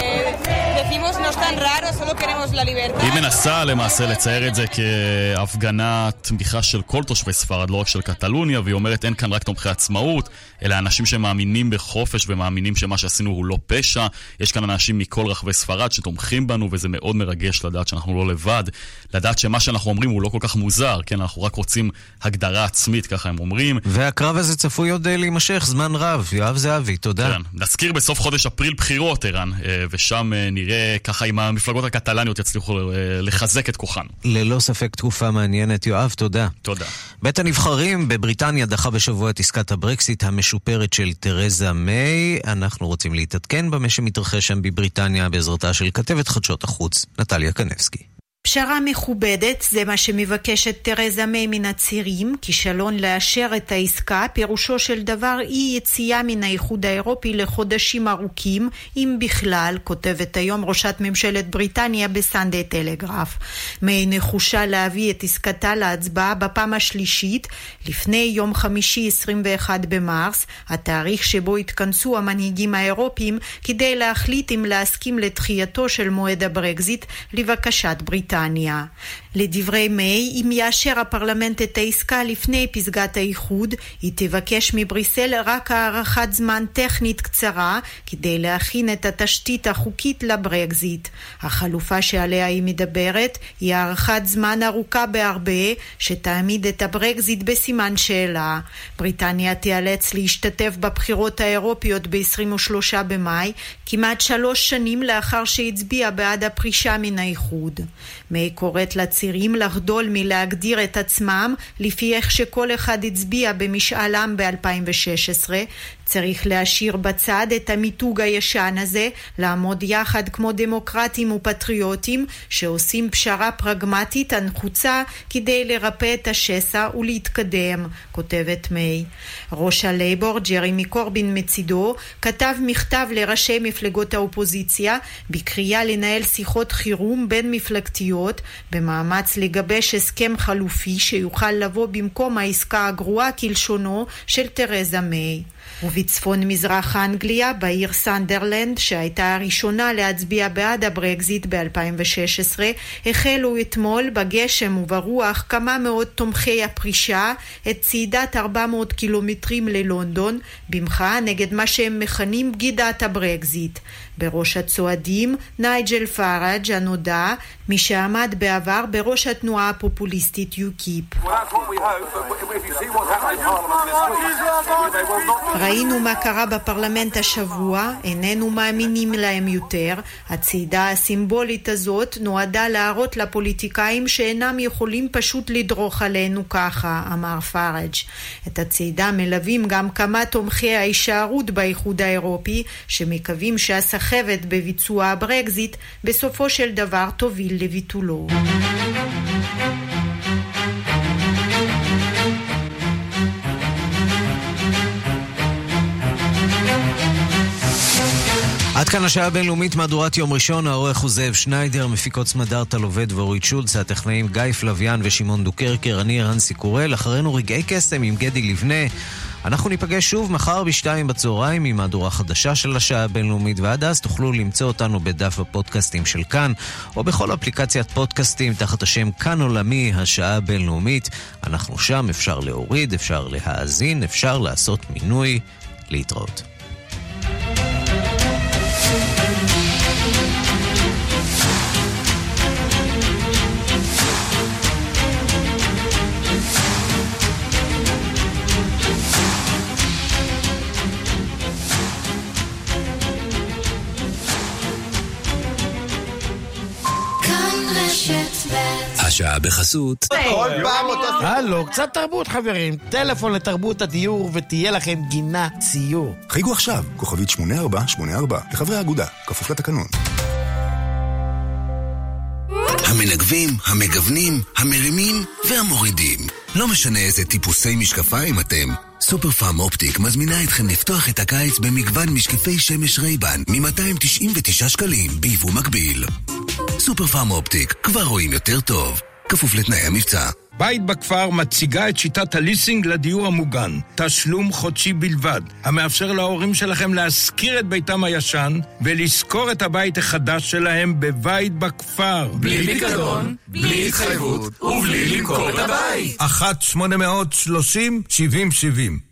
decimos no es tan raro, solo queremos la libertad. היא מנסה למעשה לצייר את זה כהפגנת תמיכה של כל תושבי ספרד, לא רק של קטלוניה, והיא אומרת אין כאן רק תומכי עצמאות, אלא אנשים שמאמינים בחופש ומאמינים שמה שעשינו הוא לא פשע. יש כאן אנשים מכל רחבי ספרד שתומכים בנו, וזה מאוד מרגש לדעת שאנחנו לא לבד, לדעת שמה שאנחנו אומרים הוא לא כל כך מוזר, כן, אנחנו רק רוצים הגדרה עצמית, ככה הם אומרים. והקרב הזה צפוי עוד להימשך זמן רב. יואב זהבי, תודה. כן, נזכיר בסוף חודש אפריל בחירות, ערן, ושם נראה ככה אם המפלגות הקטלניות יצליחו לחזק את כוחן. ללא ספק תקופה מעניינת. יואב, תודה. תודה. בית הנבחרים בבריטניה דחה בשבוע את עסקת הברקסיט המשופרת של תרזה מיי. אנחנו רוצים להתעדכן במה שמתרחש שם בבריטניה בעזרתה של כתבת חדשות החוץ, נטליה קנבסקי. פשרה מכובדת, זה מה שמבקשת תרזה מיי מן הצירים, כישלון לאשר את העסקה, פירושו של דבר אי יציאה מן האיחוד האירופי לחודשים ארוכים, אם בכלל, כותבת היום ראשת ממשלת בריטניה בסנדי טלגרף. מיי נחושה להביא את עסקתה להצבעה בפעם השלישית, לפני יום חמישי 21 במרס, התאריך שבו התכנסו המנהיגים האירופים, כדי להחליט אם להסכים לדחייתו של מועד הברקזיט לבקשת בריטניה. בריטניה. לדברי מיי, אם יאשר הפרלמנט את העסקה לפני פסגת האיחוד, היא תבקש מבריסל רק הארכת זמן טכנית קצרה כדי להכין את התשתית החוקית לברקזיט. החלופה שעליה היא מדברת היא הארכת זמן ארוכה בהרבה שתעמיד את הברקזיט בסימן שאלה. בריטניה תיאלץ להשתתף בבחירות האירופיות ב-23 במאי, כמעט שלוש שנים לאחר שהצביעה בעד הפרישה מן האיחוד. מיי קוראת לצירים לחדול מלהגדיר את עצמם לפי איך שכל אחד הצביע במשאל עם ב-2016. צריך להשאיר בצד את המיתוג הישן הזה, לעמוד יחד כמו דמוקרטים ופטריוטים שעושים פשרה פרגמטית הנחוצה כדי לרפא את השסע ולהתקדם, כותבת מיי. ראש הלייבור, ג'רמי קורבין מצידו, כתב מכתב לראשי מפלגות האופוזיציה בקריאה לנהל שיחות חירום בין מפלגתיות במאמץ לגבש הסכם חלופי שיוכל לבוא במקום העסקה הגרועה כלשונו של תרזה מיי. ובצפון מזרח אנגליה, בעיר סנדרלנד, שהייתה הראשונה להצביע בעד הברקזיט ב-2016, החלו אתמול בגשם וברוח כמה מאות תומכי הפרישה את צעידת 400 קילומטרים ללונדון, במחאה נגד מה שהם מכנים בגידת הברקזיט. בראש הצועדים נייג'ל פאראג' הנודע, מי שעמד בעבר בראש התנועה הפופוליסטית יוקיפ. ראינו מה קרה בפרלמנט השבוע, איננו מאמינים להם יותר. הצעידה הסימבולית הזאת נועדה להראות לפוליטיקאים שאינם יכולים פשוט לדרוך עלינו ככה, אמר פאראג'. את הצעידה מלווים גם כמה תומכי ההישארות באיחוד האירופי, שמקווים שהסחבת בביצוע הברקזיט בסופו של דבר תוביל לביטולו. עד כאן השעה הבינלאומית מהדורת יום ראשון, העורך הוא זאב שניידר, מפיקות סמדארטה לובד ואורית שולץ, הטכנאים גיא פלוויאן ושמעון דוקרקר, אני רנסי קורל, אחרינו רגעי קסם עם גדי לבנה. אנחנו ניפגש שוב מחר בשתיים בצהריים עם מהדורה חדשה של השעה הבינלאומית, ועד אז תוכלו למצוא אותנו בדף הפודקאסטים של כאן, או בכל אפליקציית פודקאסטים תחת השם כאן עולמי, השעה הבינלאומית. אנחנו שם, אפשר להוריד, אפשר להאזין, אפשר לעשות מינוי. להתראות. השעה בחסות. כל פעם אותו... הלו, קצת תרבות חברים. טלפון לתרבות הדיור ותהיה לכם גינה ציור. חייגו עכשיו, כוכבית 8484, לחברי האגודה, כפוף לתקנון. המנגבים, המגוונים, המרימים והמורידים. לא משנה איזה טיפוסי משקפיים אתם. סופר פארם אופטיק מזמינה אתכם לפתוח את הקיץ במגוון משקפי שמש רייבן מ-299 שקלים ביבוא מקביל. סופר פארם אופטיק, כבר רואים יותר טוב. כפוף לתנאי המבצע. בית בכפר מציגה את שיטת הליסינג לדיור המוגן. תשלום חודשי בלבד, המאפשר להורים שלכם להשכיר את ביתם הישן ולשכור את הבית החדש שלהם בבית בכפר. בלי פיקדון, בלי התחייבות ובלי למכור את הבית. 1-830-7070,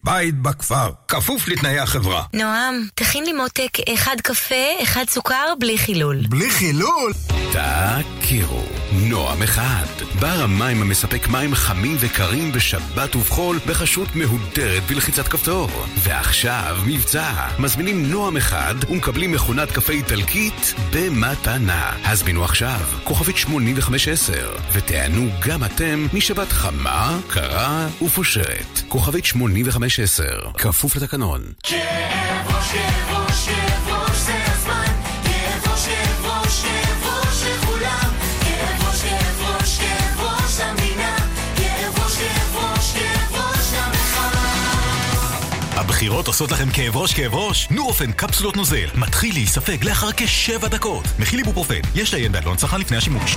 בית בכפר, כפוף לתנאי החברה. נועם, תכין לי מותק אחד קפה, אחד סוכר, בלי חילול. בלי חילול? תכירו, נועם אחד, בר המים המספק מים חמים וקרים בשבת ובחול בחשות מהודרת בלחיצת כפתור. ועכשיו מבצע, מזמינים נועם אחד ומקבלים מכונת קפה איטלקית במתנה. הזמינו עכשיו, כוכבית 8510, ותענו גם אתם משבת חמה, קרה ופושרת. כוכבית 8510, כפוף לתקנון. כאב ראש, כאב ראש, הבחירות עושות לכם כאב ראש כאב ראש? נורופן קפסולות נוזל מתחיל להיספג לאחר כשבע דקות. מכיל איבופרופן, יש לעיין בעלון צרכן לפני השימוש.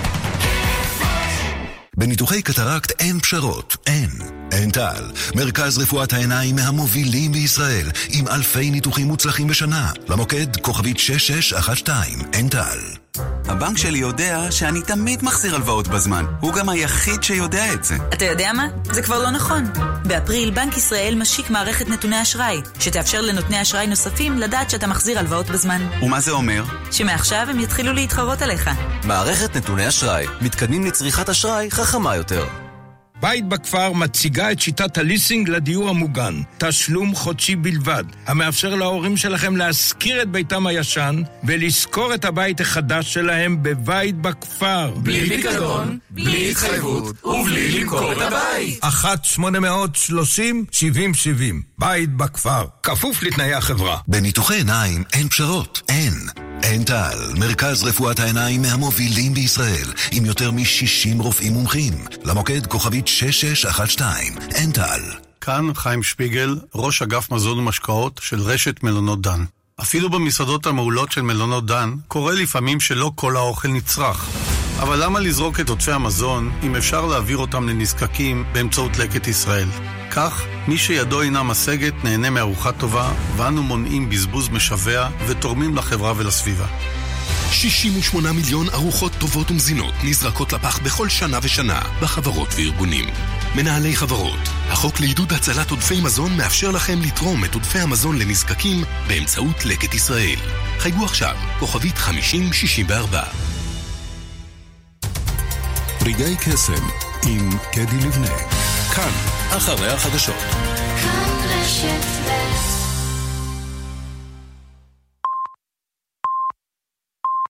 בניתוחי קטרקט אין פשרות, אין. אין טל, מרכז רפואת העיניים מהמובילים בישראל, עם אלפי ניתוחים מוצלחים בשנה. למוקד כוכבית 6612, אין טל. הבנק שלי יודע שאני תמיד מחזיר הלוואות בזמן. הוא גם היחיד שיודע את זה. אתה יודע מה? זה כבר לא נכון. באפריל בנק ישראל משיק מערכת נתוני אשראי, שתאפשר לנותני אשראי נוספים לדעת שאתה מחזיר הלוואות בזמן. ומה זה אומר? שמעכשיו הם יתחילו להתחרות עליך. מערכת נתוני אשראי, מתקדמים לצריכת אשראי חכמה יותר. בית בכפר מציגה את שיטת הליסינג לדיור המוגן. תשלום חודשי בלבד, המאפשר להורים שלכם להשכיר את ביתם הישן ולשכור את הבית החדש שלהם בבית בכפר. בלי פיקדון, בלי התחייבות ובלי למכור את הבית. 1-830-7070, בית בכפר, כפוף לתנאי החברה. בניתוחי עיניים אין פשרות, אין. אין טל, מרכז רפואת העיניים מהמובילים בישראל, עם יותר מ-60 רופאים מומחים. למוקד כוכבית 6612, אין טל. כאן חיים שפיגל, ראש אגף מזון ומשקאות של רשת מלונות דן. אפילו במסעדות המעולות של מלונות דן, קורה לפעמים שלא כל האוכל נצרך. אבל למה לזרוק את עודפי המזון אם אפשר להעביר אותם לנזקקים באמצעות לקט ישראל? כך, מי שידו אינה משגת נהנה מארוחה טובה, ואנו מונעים בזבוז משווע ותורמים לחברה ולסביבה. 68 מיליון ארוחות טובות ומזינות נזרקות לפח בכל שנה ושנה בחברות וארגונים. מנהלי חברות, החוק לעידוד הצלת עודפי מזון מאפשר לכם לתרום את עודפי המזון לנזקקים באמצעות לקט ישראל. חייגו עכשיו, כוכבית 5064. רגעי קסם עם קדי לבנה. כאן, אחרי החדשות. כאן רשת